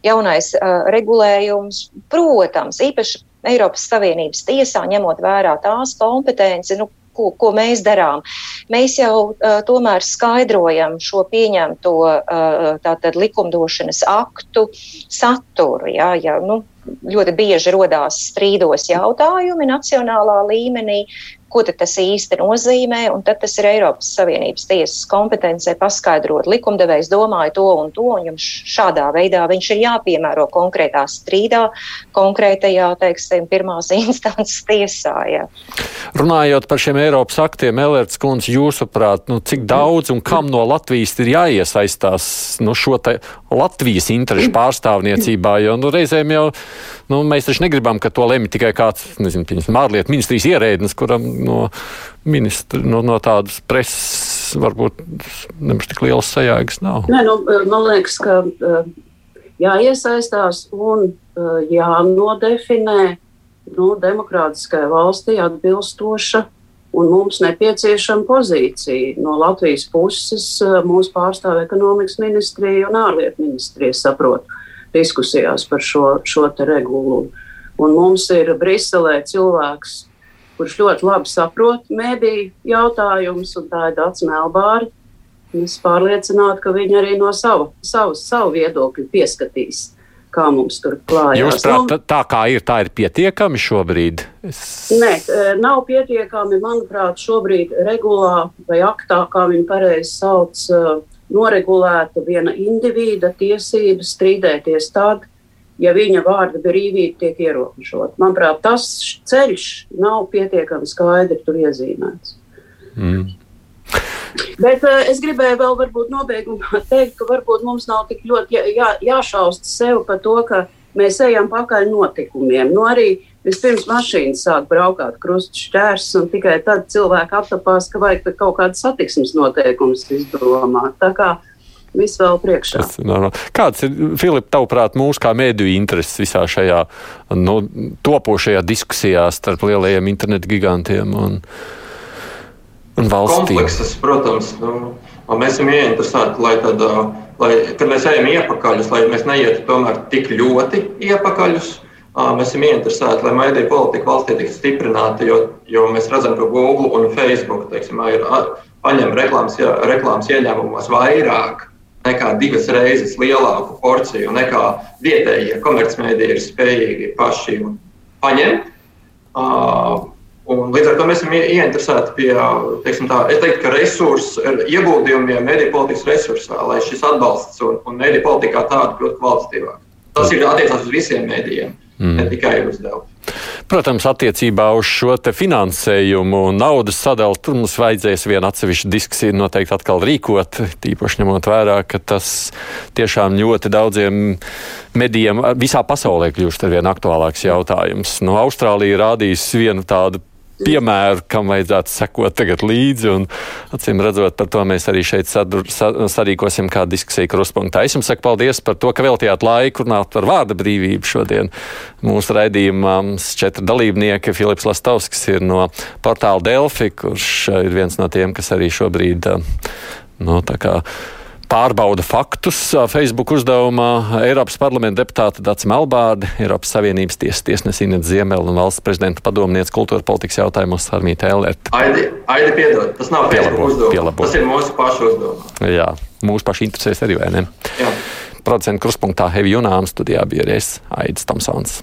jaunais uh, regulējums, protams, īpaši Eiropas Savienības tiesā, ņemot vērā tās kompetenci, nu, ko, ko mēs darām. Mēs jau uh, tomēr skaidrojam šo pieņemto uh, tātad likumdošanas aktu saturu. Jā, jā, nu, ļoti bieži rodās strīdos jautājumi nacionālā līmenī, ko tas īsti nozīmē, un tad tas ir Eiropas Savienības tiesas kompetencē paskaidrot, likumdevējs domāja to un to, un jums šādā veidā viņš ir jāpiemēro konkrētā strīdā, konkrētajā, teiksim, pirmās [laughs] instances tiesā. Jā. Runājot par šiem Eiropas aktiem, Elērts kundze, jūsuprāt, nu, cik daudz un kam no Latvijas ir jāiesaistās nu, šo Latvijas interešu pārstāvniecībā, jo nu, reizēm jau nu, mēs taču negribam, ka to lemj tikai kāds, nezinu, ārlietu ministrijas ierēdnis, kuram no, ministra, no, no tādas preses varbūt nemaz tik liels sajēgas nav. Nē, nu, man liekas, ka jāiesaistās un jānodefinē nu, demokrātiskai valstī atbilstoša un mums nepieciešama pozīcija. No Latvijas puses mūs pārstāv ekonomikas ministrija un ārlietu ministrija, saprot, diskusijās par šo, šo regulu. Un mums ir Briselē cilvēks, kurš ļoti labi saprot mediju jautājumus, un tā ir Dārts Melbāri. Es pārliecinātu, ka viņi arī no sava, savu, savu viedokļu pieskatīs kā mums tur klājās. Jūs prāt, tā, tā kā ir, tā ir pietiekami šobrīd? Es... Nē, e, nav pietiekami, manuprāt, šobrīd regulā vai aktā, kā viņi pareizi sauc, e, noregulēta viena individa tiesības strīdēties tad, ja viņa vārda brīvība tiek ierobežota. Manuprāt, tas ceļš nav pietiekami skaidri tur iezīmēts. Mm. Bet uh, es gribēju vēl varbūt nobeigumā [laughs] teikt, ka varbūt mums nav tik ļoti jā, jā, jāšaust sev par to, ka mēs ejam pakaļ notikumiem. Nu, arī vispirms mašīnas sāk braukāt krustu šķērs, un tikai tad cilvēki aptapās, ka vajag kaut kādas satiksmes noteikumus izdomāt. Tā kā viss vēl priekšā. Kāds ir, Filip, tavuprāt, mūsu kā mēdīju intereses visā šajā nu, topošajā diskusijā starp lielajiem internetu gigantiem? Un un valstīm? Kompleksas, protams. Nu, mēs esam ieinteresēti, lai, tad, lai, kad mēs ejam iepakaļus, lai mēs neietu tomēr tik ļoti iepakaļus. Mēs esam ieinteresēti, lai mediju politika valstī tiktu stiprināta, jo, jo mēs redzam, ka Google un Facebook teiksim, ir paņem reklāmas, reklāmas ieņēmumos vairāk nekā divas reizes lielāku porciju, nekā vietējie komercmediji ir spējīgi paši paņemt. Uh, Un līdz ar to mēs esam ieinteresēti pie, tā, teiktu, resursu, ieguldījumiem mediju politikas resursā, lai šis atbalsts un, un mediju politikā tāda kļūtu kvalitatīvāk. Tas ir attiecās uz visiem medijiem, mm. ne tikai uz devu. Protams, attiecībā uz šo finansējumu un naudas sadali tur mums vajadzēs vienu atsevišķu diskusiju noteikti atkal rīkot, tīpaši ņemot vērā, ka tas tiešām ļoti daudziem medijiem visā pasaulē kļūst ar vien aktuālāks jautājums. No nu, Austrālija rādīs vienu tādu piemēru, kam vajadzētu sekot tagad līdzi. Un, acīm redzot, par to mēs arī šeit sadur, sa, sarīkosim kādu diskusiju kruspunktā. Es jums saku paldies par to, ka veltījāt laiku runāt par vārda brīvību šodien. Mūsu raidījumā mums četri dalībnieki. Filips Lastovskis ir no portāla Delfi, kurš ir viens no tiem, kas arī šobrīd. No, nu, pārbauda faktus. Facebook uzdevumā Eiropas parlamenta deputāta Dats Melbārdi, Eiropas Savienības tiesas tiesnesīne Ziemela un valsts prezidenta padomniece kultūra politikas jautājumos Armīta Elert. Aidi, Aidi piedod, tas nav pielabo, uzdevums. Tas ir mūsu pašu uzdevums. Jā, mūsu pašu interesēs arī, vai ne? Jā. Producentu kruspunktā Hevi Junām studijā bija Ries Aidis Tomsons.